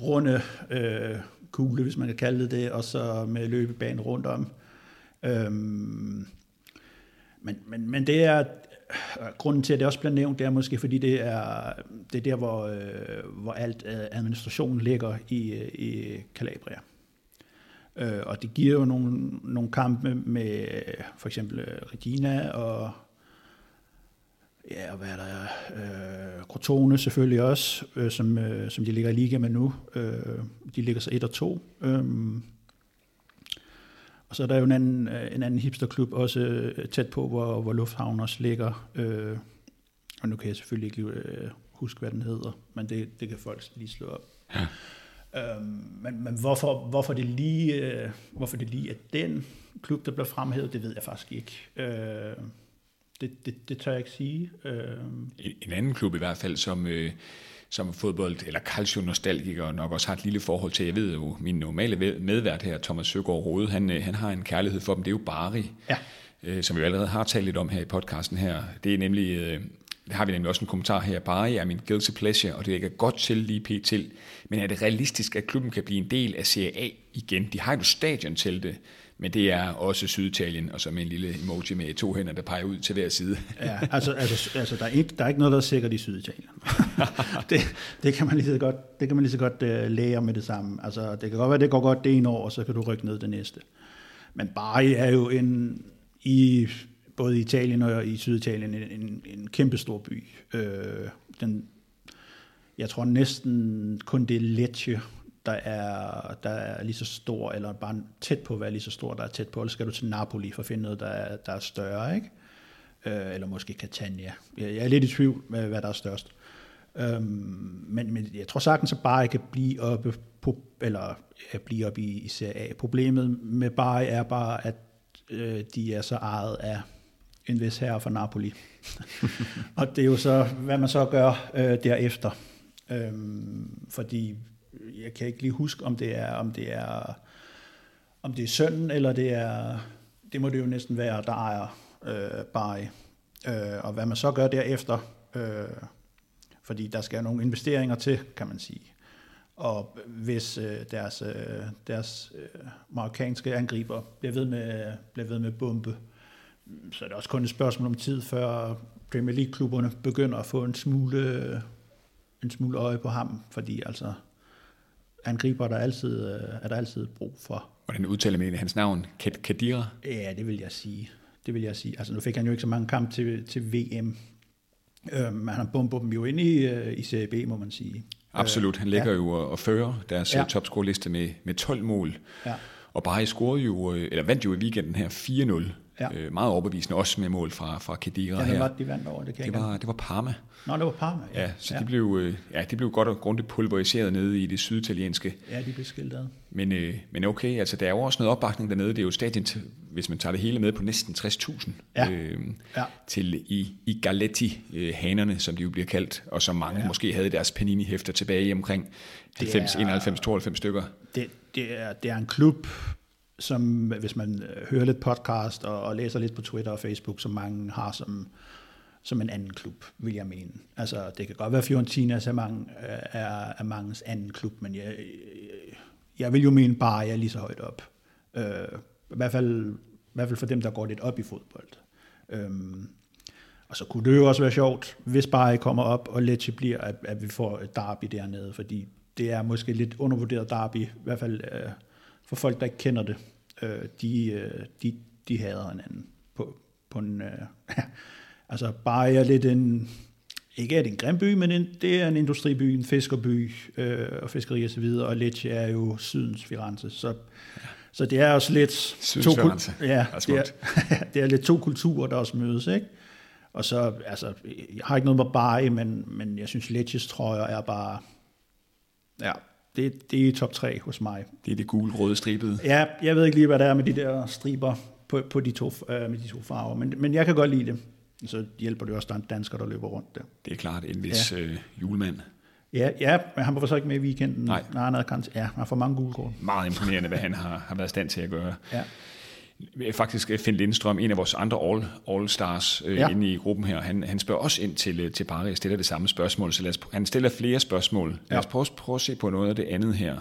runde øh, kugle, hvis man kan kalde det det, og så med løbebane rundt om. Øhm, men, men, men det er, grunden til, at det også bliver nævnt, det er måske, fordi det er, det er der, hvor, øh, hvor alt øh, administrationen ligger i, øh, i Calabria. Øh, og det giver jo nogle, nogle kampe med for eksempel øh, Regina og ja, og hvad er der? Øh, Crotone selvfølgelig også, øh, som, øh, som de ligger i liga med nu. Øh, de ligger så 1 og 2. Øh, og så er der jo en anden, øh, en anden hipsterklub også øh, tæt på, hvor, hvor Lufthavn også ligger. Øh, og nu kan jeg selvfølgelig ikke øh, huske, hvad den hedder, men det, det kan folk lige slå op. Ja. Øhm, men men hvorfor, hvorfor, det lige, øh, hvorfor det lige er den klub, der bliver fremhævet, det ved jeg faktisk ikke. Øh, det, det, det tør jeg ikke sige. Øh.
En, en anden klub i hvert fald, som... Øh som fodbold, eller calcio-nostalgiker nok også har et lille forhold til. Jeg ved jo, min normale medvært her, Thomas Søgaard Rode, han, øh, han har en kærlighed for dem. Det er jo Bari, ja. øh, som vi allerede har talt lidt om her i podcasten her. Det er nemlig, øh, det har vi nemlig også en kommentar her. Bari er min guilty pleasure, og det ligger godt til lige pt. Men er det realistisk, at klubben kan blive en del af Serie A igen? De har jo stadion til det. Men det er også Syditalien, og så med en lille emoji med to hænder, der peger ud til hver side.
ja, altså, altså, altså der, er ikke, der er ikke noget, der er sikkert i Syditalien. det, det, kan man lige så godt, det kan man lige så godt uh, lære med det samme. Altså, det kan godt være, det går godt det ene år, og så kan du rykke ned det næste. Men Bari er jo en, i både i Italien og i Syditalien en, en, en kæmpe stor by. Øh, den, jeg tror næsten kun det er Lecce, der er, der er lige så stor, eller bare tæt på at være lige så stor, der er tæt på, eller skal du til Napoli for at finde noget, der er, der er større, ikke? Øh, eller måske Catania. Jeg, jeg er lidt i tvivl med, hvad der er størst. Øhm, men, men jeg tror sagtens, at bare kan blive oppe på, eller ja, blive oppe i, i Serie A. Problemet med Bari er bare, at øh, de er så ejet af en vis herre fra Napoli. og det er jo så, hvad man så gør øh, derefter. Øhm, fordi jeg kan ikke lige huske, om det er, om det er, om det er sønnen, eller det er, det må det jo næsten være, der ejer øh, Bari. Øh, og hvad man så gør derefter, øh, fordi der skal nogle investeringer til, kan man sige. Og hvis øh, deres, øh, deres øh, marokkanske angriber bliver ved med, bliver ved med bombe, så er det også kun et spørgsmål om tid, før Premier League-klubberne begynder at få en smule, en smule øje på ham, fordi altså angriber, der altid, øh, er der altid brug for.
Hvordan udtaler man hans navn? Kadira?
Ja, det vil jeg sige. Det vil jeg sige. Altså nu fik han jo ikke så mange kampe til, til VM, øh, men han bumpet dem jo ind i, øh, i Serie B, må man sige.
Absolut. Han ligger ja. jo og fører deres ja. topscore-liste med, med 12 mål. Ja. Og bare scorede jo, eller vandt jo i weekenden her 4-0 Ja. Øh, meget overbevisende, også med mål fra, fra Kedira
ja,
her.
Var, de vandt over, det kan
det var, det var Parma.
Nå, det var Parma,
ja. ja så ja. De, blev, øh, ja, de blev godt og grundigt pulveriseret nede i det syditalienske.
Ja, de blev skilt ad.
Men, øh, men okay, altså der er jo også noget opbakning dernede. Det er jo stadion, hvis man tager det hele med, på næsten 60.000 ja. øh, ja. til i, i Galetti-hanerne, øh, som de jo bliver kaldt, og som mange ja. måske havde deres Panini-hæfter tilbage i omkring 90, 91, 92 stykker.
Det, det, er, det er en klub, som hvis man øh, hører lidt podcast og, og læser lidt på Twitter og Facebook, som mange har som, som en anden klub, vil jeg mene. Altså, det kan godt være, at Fiorentina er, mange, øh, er, er mangens anden klub, men jeg, øh, jeg vil jo mene bare, at jeg er lige så højt op. Øh, i, hvert fald, I hvert fald for dem, der går lidt op i fodbold. Øh, og så kunne det jo også være sjovt, hvis bare I kommer op, og Lecce bliver, at, at vi får et derby dernede, fordi det er måske lidt undervurderet derby, i hvert fald øh, for folk, der ikke kender det, øh, de, øh, de, de hader hinanden på, på en... Øh, altså bare er lidt en... Ikke er det en grim by, men en, det er en industriby, en fiskerby øh, og fiskeri og så videre, og Lecce er jo sydens Firenze, så, så det er også lidt...
to,
ja, det er, det er lidt to kulturer, der også mødes, ikke? Og så, altså, jeg har ikke noget med bare, men, men jeg synes, Lecces trøjer er bare, ja, det, det er top 3 hos mig.
Det er det gule-røde stribede?
Ja, jeg ved ikke lige, hvad der er med de der striber på, på de, to, øh, med de to farver, men, men jeg kan godt lide det. Så hjælper det også, der er dansker, der løber rundt der.
Det er klart, en vis ja. øh, julemand.
Ja, ja, men han var så ikke med i weekenden. Nej. Nej han havde ja, han har for mange gule kort.
Meget imponerende, hvad han har, har været stand til at gøre. Ja faktisk Finn Lindstrøm, en af vores andre all, all stars øh, ja. inde i gruppen her, han, han spørger også ind til, øh, til Paris, stiller det samme spørgsmål, så lad os, han stiller flere spørgsmål. Lad os prøve, prøve at se på noget af det andet her.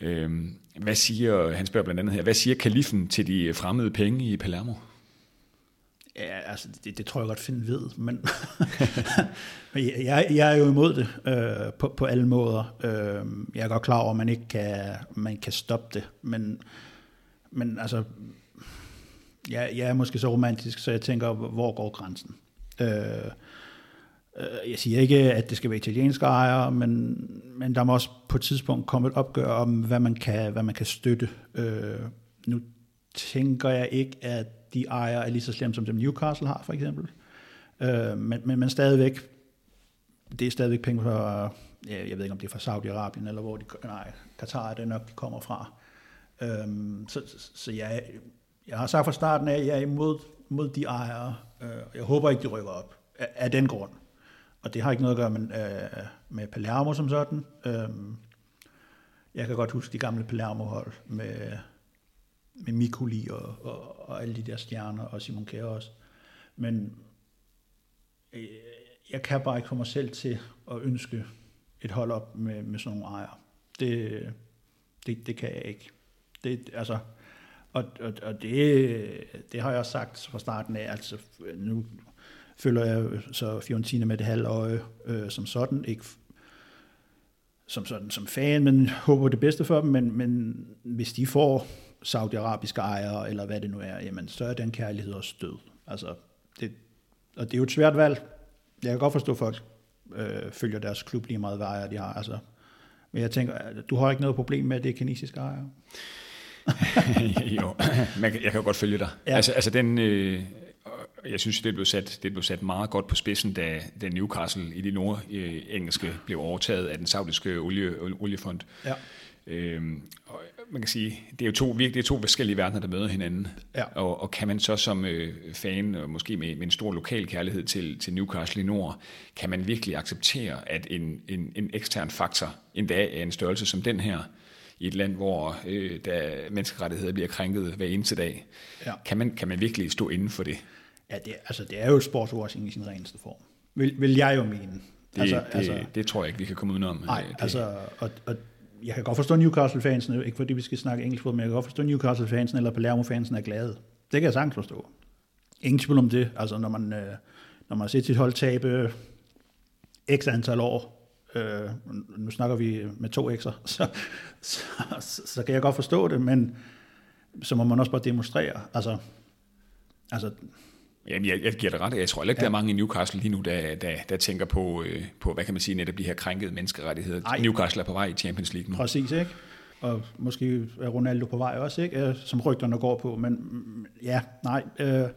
Øhm, hvad siger, han spørger blandt andet her, hvad siger kalifen til de fremmede penge i Palermo?
Ja, altså, det, det tror jeg godt, Finn ved, men jeg, jeg er jo imod det øh, på, på alle måder. Øh, jeg er godt klar over, at man ikke kan, man kan stoppe det, men, men altså, jeg, jeg er måske så romantisk, så jeg tænker, hvor går grænsen? Øh, øh, jeg siger ikke, at det skal være italienske ejere, men, men der må også på et tidspunkt komme et opgør om, hvad man kan, hvad man kan støtte. Øh, nu tænker jeg ikke, at de ejere er lige så slemme, som dem Newcastle har, for eksempel. Øh, men, men, men stadigvæk, det er stadigvæk penge fra, ja, jeg ved ikke, om det er fra Saudi-Arabien, eller hvor de, nej, Katar er det nok, de kommer fra. Øh, så, så jeg, jeg har sagt fra starten af, at jeg er imod, mod de ejere. Øh, jeg håber ikke, de rykker op af, af den grund. Og det har ikke noget at gøre med, øh, med Palermo som sådan. Øh, jeg kan godt huske de gamle Palermo-hold med med Mikuli og, og, og alle de der stjerner, og Simon Kjær også. Men øh, jeg kan bare ikke få mig selv til at ønske et hold op med, med sådan nogle ejere. Det, det, det kan jeg ikke. Det, altså, og, og, og det, det har jeg også sagt fra starten af. Altså, nu følger jeg så Fiorentina med det halve øje øh, som sådan. Ikke som sådan som fan, men håber det bedste for dem. Men, men hvis de får saudiarabiske ejere, eller hvad det nu er, jamen, så er den kærlighed også død. Altså, det, og det er jo et svært valg. Jeg kan godt forstå, at folk øh, følger deres klub lige meget, hvad ejere de har. Altså, men jeg tænker, du har ikke noget problem med, at det er kinesiske ejere?
jo, jeg kan godt følge dig. Ja. Altså, altså den, øh, jeg synes, det blev, sat, det blev sat meget godt på spidsen, da, da Newcastle i det nordengelske blev overtaget af den saudiske olie, oliefond. Ja. Øhm, og man kan sige, det er jo to, virkelig to forskellige verdener, der møder hinanden. Ja. Og, og kan man så som øh, fan, og måske med, med en stor lokal kærlighed til, til Newcastle i Nord, kan man virkelig acceptere, at en, en, en ekstern faktor, endda af en størrelse som den her, i et land, hvor øh, der menneskerettigheder bliver krænket hver eneste dag, ja. kan, man, kan man virkelig stå inden for det?
Ja, det, altså, det er jo sportswashing i sin reneste form. Vil, vil jeg jo mene.
Det, altså, det, altså, det tror jeg ikke, vi kan komme udenom.
Nej, det. altså, og, og jeg kan godt forstå Newcastle-fansen, ikke fordi vi skal snakke engelsk men jeg kan godt forstå Newcastle-fansen eller Palermo-fansen er glade. Det kan jeg sagtens forstå. Ingen tvivl om det. Altså, når man, øh, når man har set sit hold tabe x antal år, øh, nu snakker vi med to x'er, så, så, så, så kan jeg godt forstå det, men så må man også bare demonstrere. Altså, altså
Jamen, jeg, jeg giver dig ret. Jeg tror ikke, ja. der er mange i Newcastle lige nu, der, der, der tænker på, øh, på, hvad kan man sige, netop de her krænkede menneskerettigheder. Ej. Newcastle er på vej i Champions League nu.
Præcis, ikke? Og måske er Ronaldo på vej også, ikke? Som rygterne går på. Men mm, ja, nej. Øh,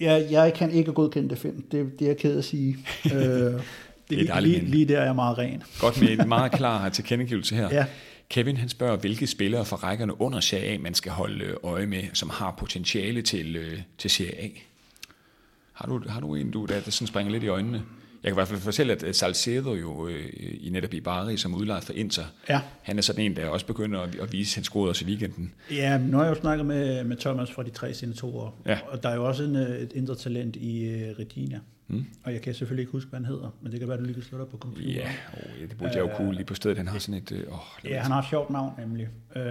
jeg, jeg kan ikke godkende det, Finn. Det, det er jeg ked at sige. øh, det, det er lige, lige der er jeg meget ren.
Godt med en meget klar tilkendegivelse her. ja. Kevin han spørger, hvilke spillere fra rækkerne under Serie A, man skal holde øje med, som har potentiale til, øh, til Serie A. Har du, har du en, du, der, der sådan springer lidt i øjnene? Jeg kan i hvert fald fortælle, at Salcedo jo øh, i netop i Bari, som udlejet for Inter, ja. han er sådan en, der også begynder at, at vise hans gode også i weekenden.
Ja, nu har jeg jo snakket med, med Thomas fra de tre senatorer, ja. og der er jo også en, øh, et Inter-talent i uh, Regina. Mm. Og jeg kan selvfølgelig ikke huske, hvad han hedder, men det kan være, at du lige kan slå dig på computer.
Ja, oh, det burde jeg jo kunne lige på stedet. Han har sådan et...
Oh, ja, han har et sjovt navn nemlig. Øh,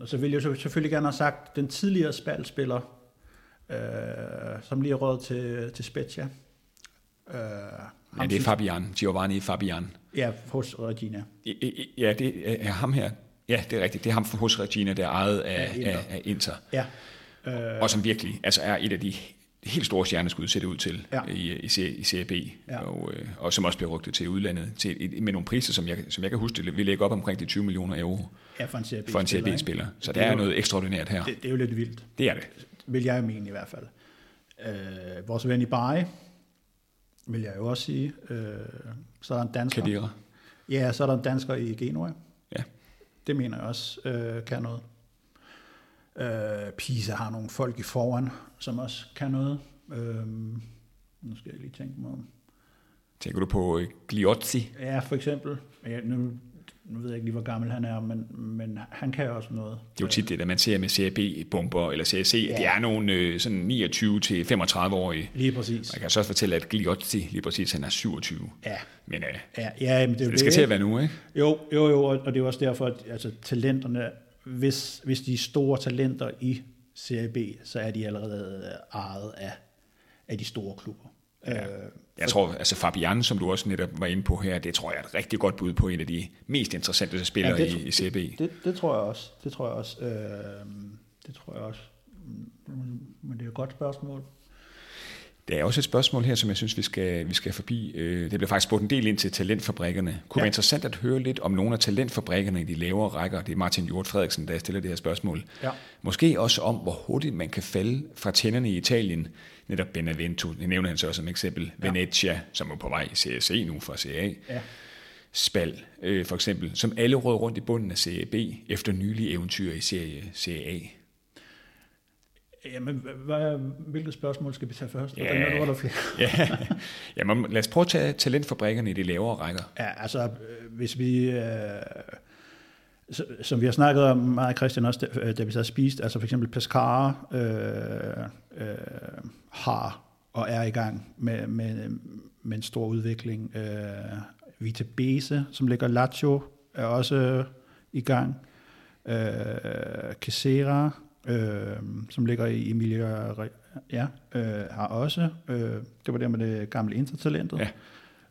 og så vil jeg selvfølgelig gerne have sagt, den tidligere spalspiller, øh, som lige er råd til, til Spezia.
Øh, ja, det er Fabian, Giovanni Fabian.
Ja, hos Regina.
Ja, det er ham her. Ja, det er rigtigt. Det er ham hos Regina, der er ejet af, ja, Inter. Af, af Inter. Ja. Øh, og som virkelig altså er et af de helt store stjerneskud, ser det ud til ja. i, i, i Serie B, ja. og, øh, og som også bliver rygtet til udlandet, til, med nogle priser, som jeg, som jeg kan huske, det, vi lægger op omkring de 20 millioner euro
ja, for en Serie
B-spiller. Serie B-spiller. Så det, det er, er noget ekstraordinært her.
Det, det er jo lidt vildt.
Det er det.
Vil jeg mene i hvert fald. Øh, vores ven i Bari, vil jeg jo også sige. Øh, så er der en dansker.
Kadira.
Ja, så er der en dansker i Genua. Ja. Det mener jeg også øh, kan noget. Øh, Pisa har nogle folk i foran, som også kan noget. Øh, nu skal jeg lige tænke mig om.
Tænker du på øh, Gliozzi?
Ja, for eksempel. Ja, nu nu ved jeg ikke lige, hvor gammel han er, men, men han kan også noget.
Det er jo tit det, der man ser med CAB-bomber eller CAC, ja. det er nogle øh, sådan 29-35-årige.
Lige præcis.
Man kan så også fortælle, at Gliotti, lige præcis, han er 27. Ja. Men øh,
ja, ja, men det,
det, det skal til at være nu, ikke?
Jo, jo, jo, og det er også derfor, at altså, talenterne, hvis, hvis de store talenter i Serie B, så er de allerede ejet af, af de store klubber.
Ja. Jeg tror, altså Fabian, som du også netop var inde på her, det tror jeg er et rigtig godt bud på en af de mest interessante spillere ja, det, i, i CB.
Det, det, det tror jeg også. Det tror jeg også. Øh, det tror jeg også. Men det er et godt spørgsmål.
Der er også et spørgsmål her, som jeg synes, vi skal, vi skal forbi. Øh, det bliver faktisk spurgt en del ind til talentfabrikkerne. Kunne ja. være interessant at høre lidt om nogle af talentfabrikkerne i de lavere rækker. Det er Martin Hjort Frederiksen, der stiller det her spørgsmål. Ja. Måske også om, hvor hurtigt man kan falde fra tænderne i Italien. Netop Benevento, det nævner han så som eksempel. Ja. Venezia, som er på vej i CSE nu fra CA. Ja. Spal, øh, for eksempel, som alle råd rundt i bunden af CAB efter nylige eventyr i serie CA.
Jamen, hvad, hvilket spørgsmål skal vi tage først? Ja, er der flere?
ja. Jamen, lad os prøve at tage talentfabrikkerne i de lavere rækker.
Ja, altså, øh, hvis vi... Øh, som vi har snakket om meget, Christian, også da, da vi så spist, altså for eksempel Pescara øh, øh, har og er i gang med, med, med en stor udvikling. Øh, Vita Bese, som ligger Lazio, er også i gang. Øh, Casera øh, som ligger i Emilia, ja, øh, har også, øh, det var der med det gamle intertalentet. Ja.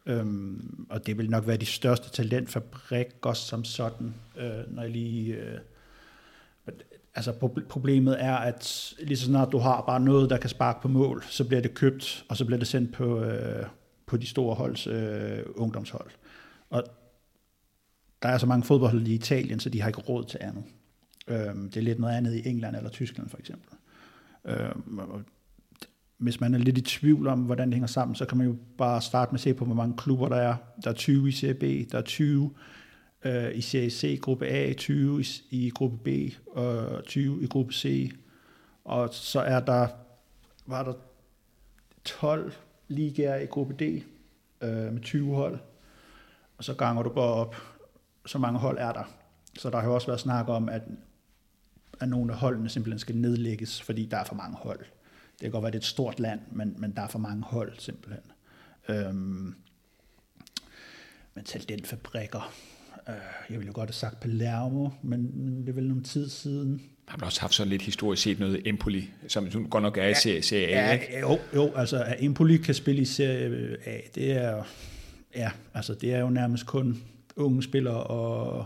Øhm, og det vil nok være de største talentfabrikker som sådan, øh, når jeg lige... Øh, altså problemet er, at lige så snart du har bare noget, der kan sparke på mål, så bliver det købt, og så bliver det sendt på, øh, på de store holds øh, ungdomshold. Og der er så mange fodboldhold i Italien, så de har ikke råd til andet. Øhm, det er lidt noget andet i England eller Tyskland for eksempel. Øhm, hvis man er lidt i tvivl om, hvordan det hænger sammen, så kan man jo bare starte med at se på, hvor mange klubber der er. Der er 20 i Serie B, der er 20 øh, i Serie C, gruppe A, 20 i, i gruppe B, og 20 i gruppe C. Og så er der, var der 12 ligaer i gruppe D øh, med 20 hold. Og så ganger du bare op, så mange hold er der. Så der har jo også været snak om, at at nogle af holdene simpelthen skal nedlægges, fordi der er for mange hold. Det kan godt være, det er et stort land, men, men der er for mange hold simpelthen. Øhm, men talentfabrikker, øh, jeg ville jo godt have sagt Palermo, men, men det er vel nogle tid siden.
Har man også haft sådan lidt historisk set noget Empoli, som godt nok er i ja, Serie A,
ja,
ikke?
Jo, jo, altså at Empoli kan spille i Serie A, det er, ja, altså det er jo nærmest kun unge spillere og,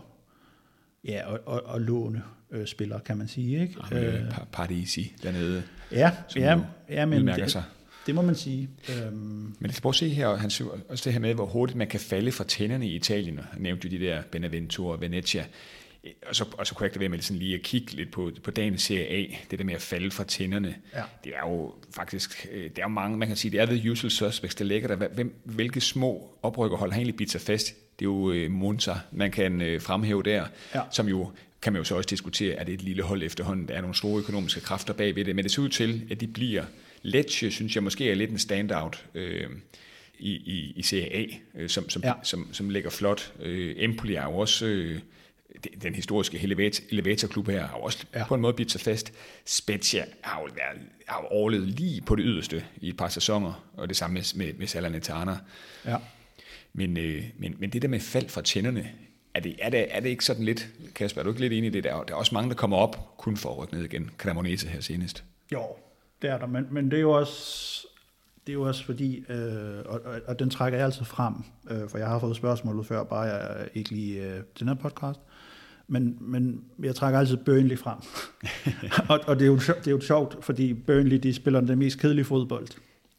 ja, og, og, og låne øh, spillere, kan man sige. Ikke?
Ja, øh, Parisi dernede,
ja, ja, ja, men det, sig. Det må man sige. Øhm. Men
prøve at se her, han også det her med, hvor hurtigt man kan falde fra tænderne i Italien. Han nævnte jo de der Benevento og Venezia. Og så, og så kunne jeg ikke være med sådan lige at kigge lidt på, på dagens serie A, det der med at falde fra tænderne. Ja. Det er jo faktisk, øh, det er jo mange, man kan sige, det er the usual suspects, der ligger der. Hvem, hvilke små oprykkerhold har egentlig bidt sig fast? Det er jo øh, Monza, man kan øh, fremhæve der, ja. som jo kan man jo så også diskutere, at det er et lille hold efterhånden. Der er nogle store økonomiske kræfter bagved det, men det ser ud til, at de bliver. Lecce, synes jeg måske er lidt en standout øh, i, i, i Serie A, øh, som, som, ja. som, som ligger flot. Øh, Empoli er jo også... Øh, den historiske elevatorklub her har også ja. på en måde bidt sig fast. Spezia har jo, været, har jo overlevet lige på det yderste i et par sæsoner, og det samme med, med Salernitana. Ja. Men, øh, men, men det der med fald fra tænderne, er det, er, det, er det ikke sådan lidt, Kasper, er du ikke lidt enig i det? Der, der er også mange, der kommer op kun for at rykke ned igen. Cremonese her senest.
Jo, det er der, men, men det er jo også, det er jo også fordi, øh, og, og, og den trækker jeg altid frem, øh, for jeg har fået spørgsmålet før, bare jeg ikke lige øh, den her podcast, men, men jeg trækker altid Burnley frem. og, og det, er jo, det er jo sjovt, fordi Burnley de spiller den mest kedelige fodbold.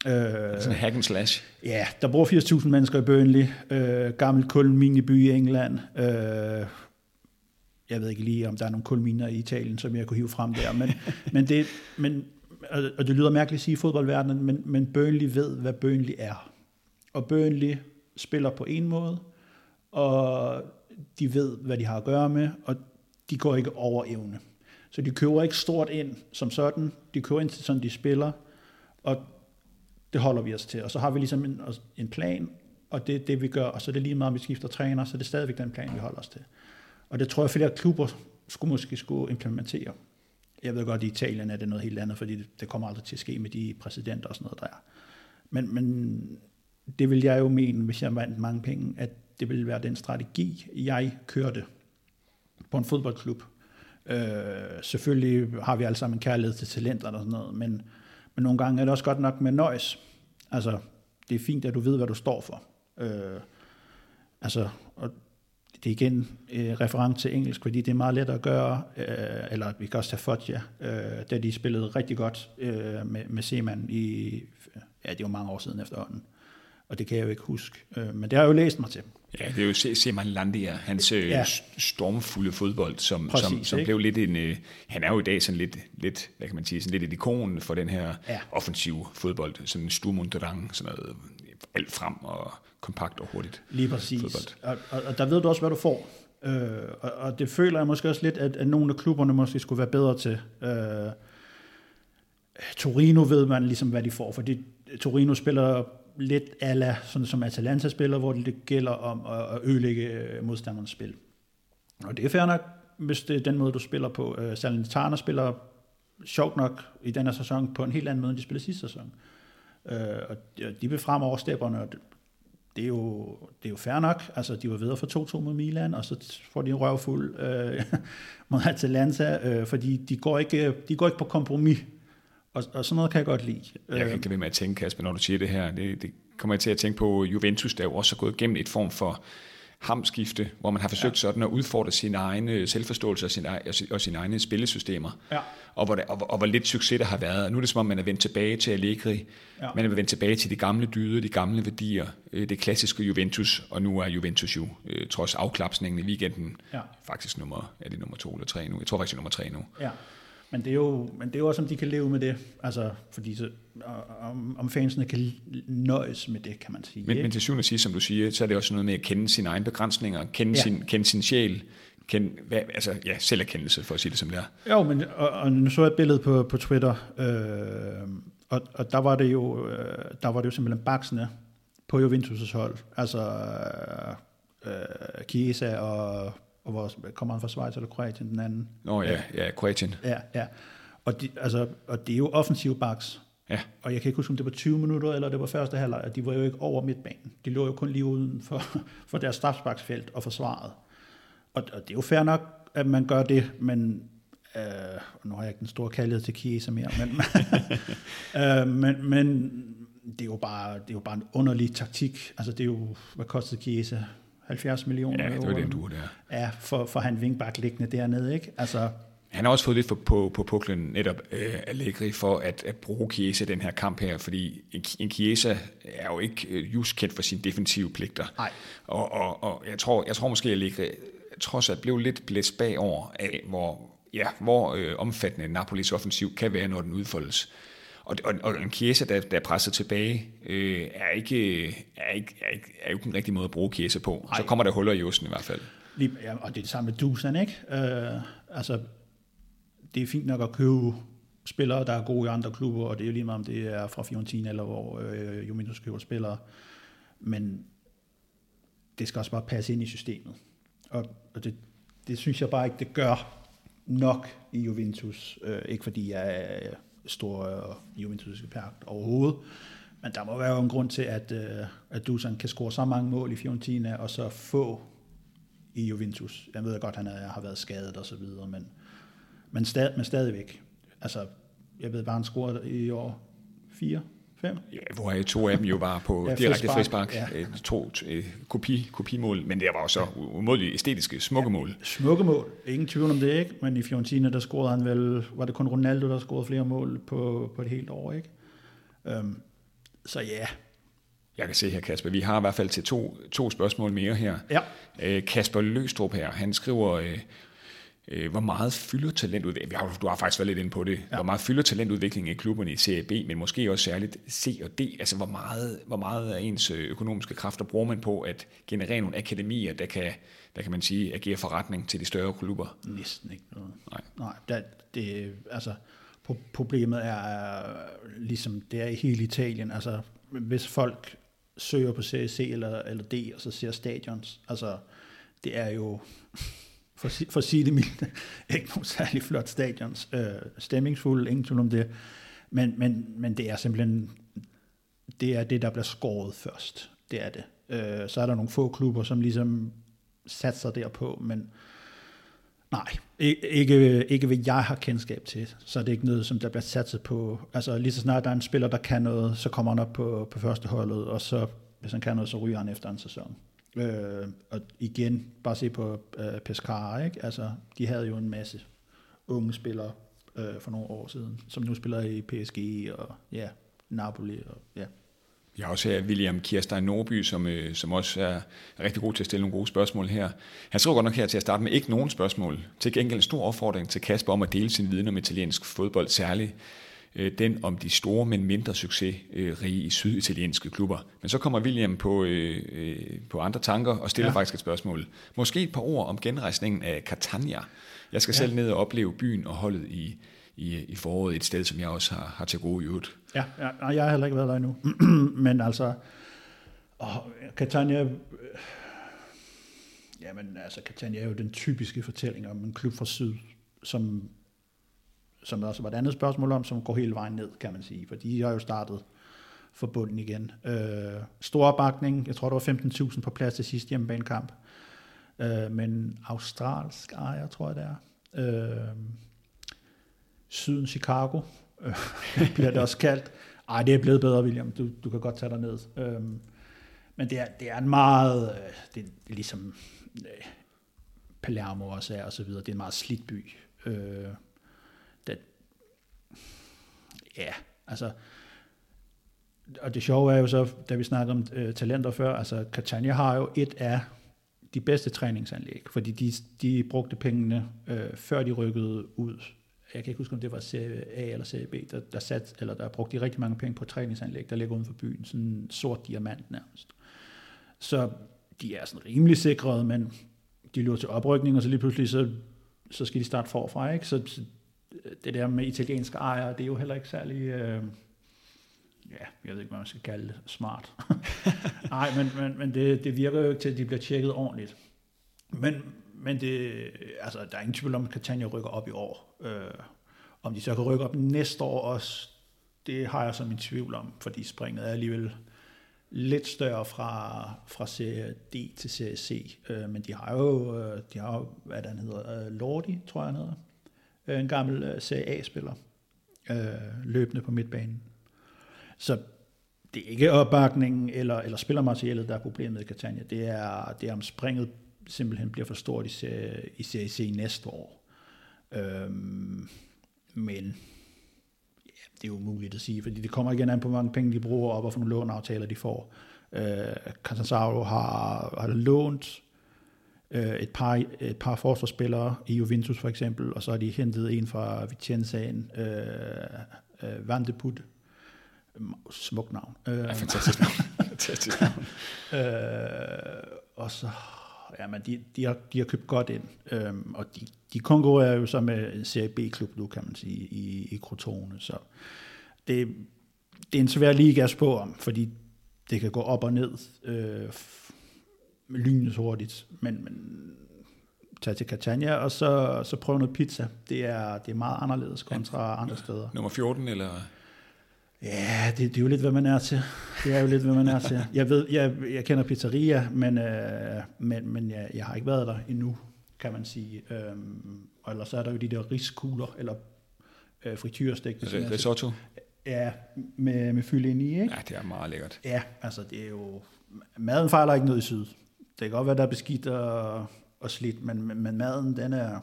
Øh, Sådan en hack and slash.
Ja, der bor 80.000 mennesker i Burnley. Øh, gammel kulmineby i England. Øh, jeg ved ikke lige, om der er nogle kulminer i Italien, som jeg kunne hive frem der. Men, men det, men, og det lyder mærkeligt at sige i fodboldverdenen, men, men Burnley ved, hvad Burnley er. Og Burnley spiller på en måde, og de ved, hvad de har at gøre med, og de går ikke over evne. Så de køber ikke stort ind som sådan, de køber ind til sådan, de spiller, og det holder vi os til. Og så har vi ligesom en, en plan, og det er det, vi gør, og så er det lige meget, om vi skifter træner, så det stadigvæk den plan, vi holder os til. Og det tror jeg, flere klubber skulle måske skulle implementere. Jeg ved godt, at i Italien er det noget helt andet, fordi det, kommer aldrig til at ske med de præsidenter og sådan noget, der er. Men, men det vil jeg jo mene, hvis jeg vandt mange penge, at det ville være den strategi, jeg kørte på en fodboldklub. Øh, selvfølgelig har vi alle sammen en kærlighed til talenter og sådan noget, men, men nogle gange er det også godt nok med noise. Altså, det er fint, at du ved, hvad du står for. Øh, altså, og det er igen øh, referent til engelsk, fordi det er meget let at gøre, øh, eller vi kan også tage Foggia, øh, da de spillede rigtig godt øh, med, med Seaman i, ja, det var mange år siden efterhånden, og det kan jeg jo ikke huske, øh, men det har jeg jo læst mig til.
Ja, det er jo Seman Landia, hans øh, ja. stormfulde fodbold, som, Præcis, som, som blev lidt en... Øh, han er jo i dag sådan lidt, lidt, hvad kan man sige, sådan lidt et ikon for den her ja. offensive fodbold, sådan en Sturm und Drang, sådan noget alt frem og kompakt og hurtigt.
Lige præcis. Og, og, og der ved du også, hvad du får. Øh, og, og det føler jeg måske også lidt, at, at nogle af klubberne måske skulle være bedre til. Øh, Torino ved man ligesom, hvad de får, fordi Torino spiller lidt ala, sådan som Atalanta spiller, hvor det gælder om at, ødelægge øh, modstanderens spil. Og det er fair nok, hvis det er den måde, du spiller på. Øh, Salernitana spiller sjovt nok i denne sæson på en helt anden måde, end de spillede sidste sæson. Øh, og de vil frem over stepperne, og det er jo, det er jo fair nok. Altså, de var videre for 2-2 mod Milan, og så får de en røvfuld øh, mod Atalanta, øh, fordi de går, ikke, de går ikke på kompromis. Og, og sådan noget kan jeg godt lide.
Jeg kan ikke lade med at tænke, Kasper, når du siger det her. Det, det kommer jeg til at tænke på Juventus, der jo også har gået igennem et form for hamskifte, hvor man har forsøgt ja. sådan at udfordre sin egen selvforståelse og, sin, og sine egne spillesystemer. Ja. Og, hvor det, og, og hvor lidt succes der har været. Og nu er det som om, man er vendt tilbage til Allegri. Ja. Man er vendt tilbage til de gamle dyder, de gamle værdier, øh, det klassiske Juventus. Og nu er Juventus jo, øh, trods afklapsningen i weekenden, ja. faktisk nummer, er det nummer to eller tre nu? Jeg tror faktisk, det er nummer tre nu.
Ja. Men det, er jo, men det er jo også, om de kan leve med det. Altså, fordi så, om, om fansene kan nøjes med det, kan man sige.
Men, men til syvende og sidst, som du siger, så er det også noget med at kende sine egne begrænsninger, kende, ja. sin, kende sin sjæl, kende, hvad, altså ja, selverkendelse, for at sige det som det er.
Jo, men og, og nu så jeg et billede på, på Twitter, øh, og, og der var det jo, øh, der var det jo simpelthen baksene på Juventus' hold. Altså øh, Chiesa og og hvor kommer han fra Schweiz eller Kroatien, den anden?
Nå ja, ja, Kroatien.
Ja, ja. Og, de, altså, og det er jo offensive backs. Ja. Og jeg kan ikke huske, om det var 20 minutter, eller det var første halvleg, og de var jo ikke over midtbanen. De lå jo kun lige uden for, for deres strafsparksfelt og forsvaret. Og, og det er jo fair nok, at man gør det, men øh, nu har jeg ikke den store kærlighed til Chiesa mere, men, øh, men, men det er jo bare, det er jo bare en underlig taktik. Altså det er jo, hvad kostede Chiesa? 70 millioner
Ja, det var den du der.
Ja, for, for han vingbak liggende dernede, ikke? Altså,
han har også fået lidt for, på, på puklen netop øh, Allegri for at, at bruge Chiesa den her kamp her, fordi en, en Chiesa er jo ikke øh, just kendt for sine defensive pligter. Nej. Og, og, og jeg, tror, jeg tror måske, at Allegri trods alt blev lidt blæst bagover af, hvor, ja, hvor øh, omfattende Napolis offensiv kan være, når den udfoldes. Og, og, og en Chiesa, der, der er presset tilbage, øh, er, ikke, er, ikke, er, ikke, er jo ikke en rigtig måde at bruge Chiesa på. Ej. Så kommer der huller i osten i hvert fald.
Lige, ja, og det er det samme med Dusan, ikke? Øh, altså, det er fint nok at købe spillere, der er gode i andre klubber, og det er jo lige meget, om det er fra Fiorentina, eller hvor øh, Juventus køber spillere. Men det skal også bare passe ind i systemet. Og, og det, det synes jeg bare ikke, det gør nok i Juventus. Øh, ikke fordi jeg store stor øh, juventusiske pagt overhovedet. Men der må være en grund til, at, øh, at Dusan kan score så mange mål i Fiorentina, og så få i Juventus. Jeg ved godt, at han er, har været skadet og så videre, men, men, stad, men stadigvæk. Altså, jeg ved bare, han scorede i år fire,
Ja, hvor to af dem jo var på ja, direkte frispark. Ja. Øh, to, to kopi, kopimål, men det var jo så umådeligt æstetiske, smukke mål. Ja,
smukke mål. Ingen tvivl om det, ikke? Men i Fiorentina, der scorede han vel, var det kun Ronaldo, der scorede flere mål på, på et helt år, ikke? Um, så ja,
jeg kan se her, Kasper, vi har i hvert fald til to, to spørgsmål mere her. Ja. Øh, Kasper Løstrup her, han skriver, øh, øh, hvor meget fylder talentudvikling, du har faktisk været lidt inde på det, ja. hvor meget fylder talentudvikling i klubberne i Serie B, men måske også særligt C og D, altså hvor meget, hvor meget af ens øh, økonomiske kræfter bruger man på at generere nogle akademier, der kan, der kan man sige, agere forretning til de større klubber?
Næsten ikke noget. Nej. Nej, det, det, altså, problemet er ligesom det er i hele Italien, altså hvis folk søger på Serie C eller, eller D, og så ser stadions, altså det er jo for, for at sige det mildt, ikke nogen særlig flot stadions. Øh, stemningsfuld, ingen tvivl om det. Men, men, men det er simpelthen, det er det, der bliver skåret først. Det er det. Øh, så er der nogle få klubber, som ligesom satser derpå, men Nej, ikke, ikke hvad jeg har kendskab til, så er det ikke noget, som der bliver satset på. Altså lige så snart der er en spiller, der kan noget, så kommer han op på, på første holdet, og så, hvis han kan noget, så ryger han efter en sæson. Øh, og igen, bare se på øh, Pescara, ikke? Altså, de havde jo en masse unge spillere øh, for nogle år siden, som nu spiller i PSG og ja, Napoli og ja.
Vi har også her William Kirstein Norby, som, øh, som også er rigtig god til at stille nogle gode spørgsmål her. Han skriver godt nok her til at starte med ikke nogen spørgsmål. Til gengæld en stor opfordring til Kasper om at dele sin viden om italiensk fodbold, særligt øh, den om de store, men mindre succesrige i syditalienske klubber. Men så kommer William på, øh, øh, på andre tanker og stiller ja. faktisk et spørgsmål. Måske et par ord om genrejsningen af Catania. Jeg skal ja. selv ned og opleve byen og holdet i, i, i foråret et sted, som jeg også har, har til gode i øvrigt.
Ja, ja, jeg har heller ikke været der endnu. men altså, åh, Catania, øh, jamen altså, Catania er jo den typiske fortælling om en klub fra syd, som, som også var et andet spørgsmål om, som går hele vejen ned, kan man sige, for de har jo startet for bunden igen. Øh, stor opbakning, jeg tror, der var 15.000 på plads til sidste hjemmebanekamp, øh, men australsk ejer, tror jeg det er. Øh, Syden Chicago, øh, bliver det også kaldt. Ej, det er blevet bedre, William. Du, du kan godt tage dig ned. Øh, men det er, det er en meget, øh, det er ligesom øh, Palermo også er, og så videre. Det er en meget slidt by. Øh, ja, altså, og det sjove er jo så, da vi snakker om øh, talenter før, altså Catania har jo et af de bedste træningsanlæg, fordi de, de brugte pengene, øh, før de rykkede ud jeg kan ikke huske, om det var Serie A eller Serie B, der, der, sat, eller der brugte de rigtig mange penge på træningsanlæg, der ligger uden for byen, sådan en sort diamant nærmest. Så de er sådan rimelig sikrede, men de løber til oprykning, og så lige pludselig, så, så skal de starte forfra, ikke? Så, så det der med italienske ejere, det er jo heller ikke særlig, øh, ja, jeg ved ikke, hvad man skal kalde det, smart. Nej, men, men, men det, det virker jo ikke til, at de bliver tjekket ordentligt. Men, men det, altså, der er ingen tvivl om, at Catania rykker op i år. Øh, om de så kan rykke op næste år også, det har jeg så min tvivl om, fordi springet er alligevel lidt større fra, fra serie D til serie C. Øh, men de har jo, øh, de har jo, hvad den hedder, øh, Lordi, tror jeg han hedder. Øh, en gammel øh, serie A-spiller, øh, løbende på midtbanen. Så det er ikke opbakningen eller, eller spillermaterialet, der er problemet i Catania. Det er, det er om springet simpelthen bliver for stort i, serie, i Serie C næste år. Øhm, men ja, det er jo umuligt at sige, fordi det kommer igen an på, hvor mange penge de bruger, og hvorfor nogle låneaftaler de får. Øh, Catanzaro har, har lånt øh, et, par, et par forsvarsspillere i Juventus for eksempel, og så har de hentet en fra Vicenzaen, øh, øh, Vandeput, smuk navn.
Øh, ja, fantastisk navn. fantastisk navn.
øh, og så ja, men de, de, har, de har købt godt ind, øhm, og de, de konkurrerer jo så med en Serie B-klub nu, kan man sige, i, i Crotone, så det, det er en svær liga at spå om, fordi det kan gå op og ned øh, lynende hurtigt, men, men tag til Catania, og så, så prøv noget pizza. Det er, det er meget anderledes kontra ja. andre steder.
Nummer 14, eller?
Ja, det, det er jo lidt, hvad man er til. Det er jo lidt, hvad man er til. Jeg ved, jeg, jeg kender pizzeria, men, øh, men, men jeg, jeg har ikke været der endnu, kan man sige. Øhm, og ellers er der jo de der riskugler, eller øh, frityrstik.
Risotto?
Ja, med, med fylde ind i, ikke?
Ja, det er meget lækkert.
Ja, altså det er jo... Maden fejler ikke noget i syd. Det kan godt være, der er beskidt og, og slidt, men, men maden, den er,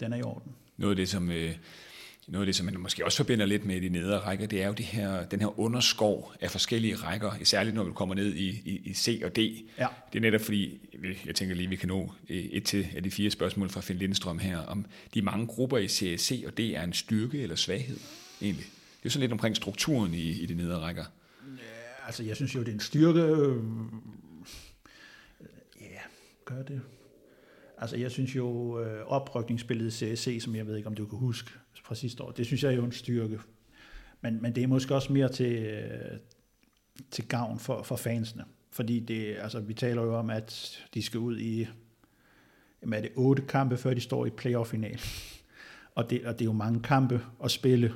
den er i orden.
Noget af det, som... Øh noget af det, som man måske også forbinder lidt med de nedre rækker, det er jo det her, den her underskov af forskellige rækker, særligt når vi kommer ned i, i, i C og D. Ja. Det er netop fordi, jeg tænker lige, vi kan nå et til af de fire spørgsmål fra Finn Lindstrøm her, om de mange grupper i C, C og D er en styrke eller svaghed egentlig. Det er sådan lidt omkring strukturen i, i de nedre rækker.
Ja, altså jeg synes jo, det er en styrke. Gør det. Altså jeg synes jo, øh, oprykningsspillet i CSC, som jeg ved ikke, om du kan huske, fra sidste år. Det synes jeg er jo en styrke. Men, men det er måske også mere til, øh, til gavn for, for fansene. Fordi det, altså, vi taler jo om, at de skal ud i jamen, er det otte kampe, før de står i playoff-final. Og det, og det er jo mange kampe at spille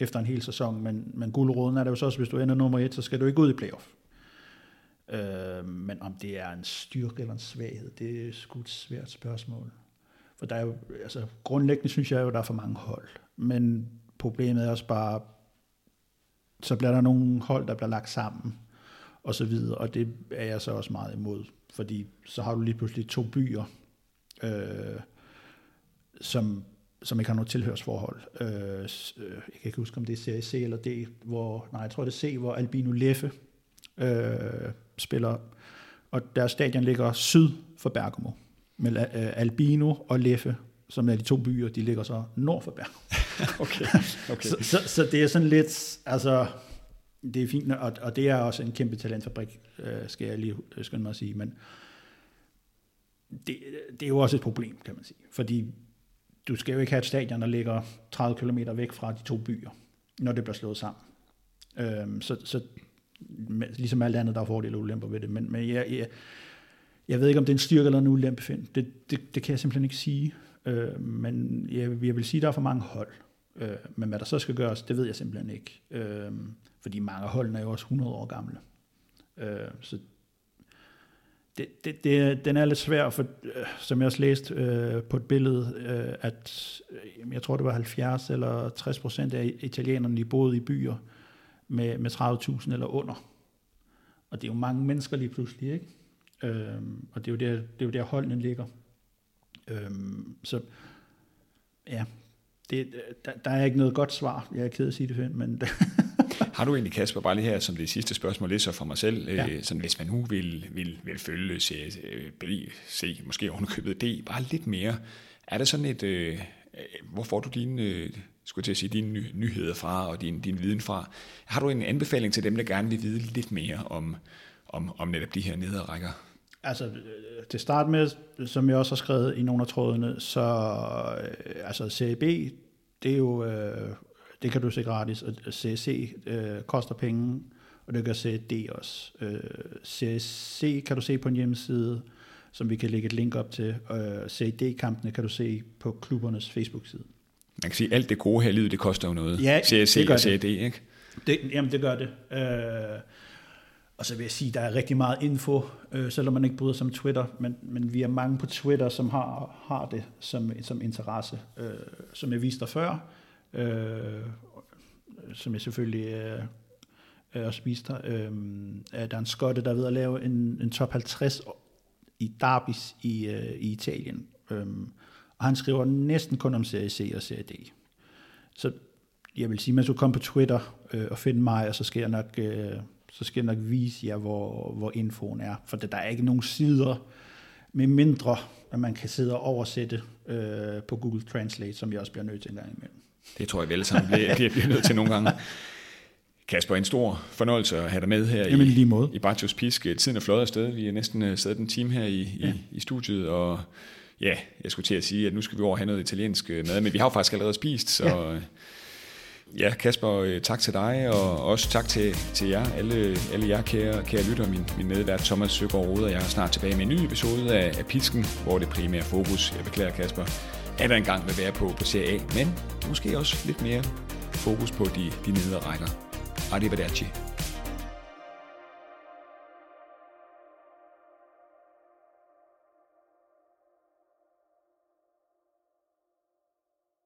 efter en hel sæson, men, men guldråden er det jo så også, hvis du ender nummer et, så skal du ikke ud i playoff. Øh, men om det er en styrke eller en svaghed, det er sgu et svært spørgsmål. For der er jo, altså, grundlæggende synes jeg jo, der er for mange hold. Men problemet er også bare, så bliver der nogle hold, der bliver lagt sammen, og så videre, og det er jeg så også meget imod, fordi så har du lige pludselig to byer, øh, som, som ikke har noget tilhørsforhold. Øh, øh jeg kan ikke huske, om det er Serie C eller D, hvor, nej, jeg tror det er C, hvor Albino Leffe øh, spiller, og deres stadion ligger syd for Bergamo. Men øh, Albino og Leffe, som er de to byer, de ligger så nord for Bergamo.
okay. okay.
Så, så, så det er sådan lidt, altså, det er fint, og, og det er også en kæmpe talentfabrik, øh, skal jeg lige skynde mig at sige, men det, det er jo også et problem, kan man sige, fordi du skal jo ikke have et stadion, der ligger 30 km væk fra de to byer, når det bliver slået sammen. Øhm, så, så ligesom alt andet, der er fordele og ulemper ved det, men, men jeg, jeg, jeg ved ikke, om det er en styrke eller en ulempe, Finn. Det, det, det kan jeg simpelthen ikke sige. Øh, men jeg, jeg vil sige, at der er for mange hold. Øh, men hvad der så skal gøres, det ved jeg simpelthen ikke. Øh, fordi mange af holdene er jo også 100 år gamle. Øh, så det, det, det, den er lidt svær, for øh, som jeg også læste øh, på et billede, øh, at øh, jeg tror det var 70 eller 60 procent af italienerne, de boede i byer med, med 30.000 eller under. Og det er jo mange mennesker lige pludselig, ikke? Øh, og det er jo der, det er jo der holdene ligger. Øh, så ja, det, der, der er ikke noget godt svar. Jeg er ked af at sige det, men...
Har du egentlig, Kasper, bare lige her som det sidste spørgsmål, lidt så fra mig selv, ja. øh, sådan, hvis man nu vil, vil, vil følge se, se, måske ovenikøbet D, bare lidt mere, er det sådan et, øh, hvor får du dine, øh, skulle til at sige, dine ny, nyheder fra, og din, din viden fra? Har du en anbefaling til dem, der gerne vil vide lidt mere om, om, om netop de her nederrækker?
Altså, øh, til start med, som jeg også har skrevet i nogle af trådene, så øh, altså Serie det er jo, øh, det kan du se gratis, og CSC øh, koster penge, og det gør CD også. Øh, CSC kan du se på en hjemmeside, som vi kan lægge et link op til. og øh, CD-kampene kan du se på klubbernes Facebook-side.
Man kan sige, at alt det gode her i livet, det koster jo noget.
Ja,
CSC
det gør
og CD, ikke?
Det, jamen, det gør det. Øh, og så vil jeg sige, at der er rigtig meget info, øh, selvom man ikke bryder sig om Twitter, men, men vi er mange på Twitter, som har, har det som, som interesse, øh, som jeg viste dig før, øh, som jeg selvfølgelig øh, også viste dig. Øh, at der er en skotte, der er ved at lave en, en top 50 i derbis i, øh, i Italien. Øh, og han skriver næsten kun om Serie C og Serie D. Så jeg vil sige, at man skulle komme på Twitter øh, og finde mig, og så skal jeg nok... Øh, så skal jeg nok vise jer, hvor, hvor infoen er. For der er ikke nogen sider, med mindre, at man kan sidde og oversætte øh, på Google Translate, som jeg også bliver nødt til en gang imellem.
Det tror jeg vel sammen bliver, bliver, bliver nødt til nogle gange. Kasper, en stor fornøjelse at have dig med her
Jamen, i, lige måde.
i Bartos Pisk. Tiden er fløjet afsted. Vi er næsten uh, siddet en time her i, ja. i, i studiet, og ja, jeg skulle til at sige, at nu skal vi over have noget italiensk øh, mad, men vi har jo faktisk allerede spist, så ja. Ja, Kasper, øh, tak til dig, og også tak til, til jer, alle, alle jer kære, kære lytter, min, min medvært Thomas Søgaard Rode, og jeg er snart tilbage med en ny episode af, af Pisken, hvor det primære fokus, jeg beklager Kasper, er der engang vil være på, på Serie A, men måske også lidt mere fokus på de, de nedre rækker. Arrivederci.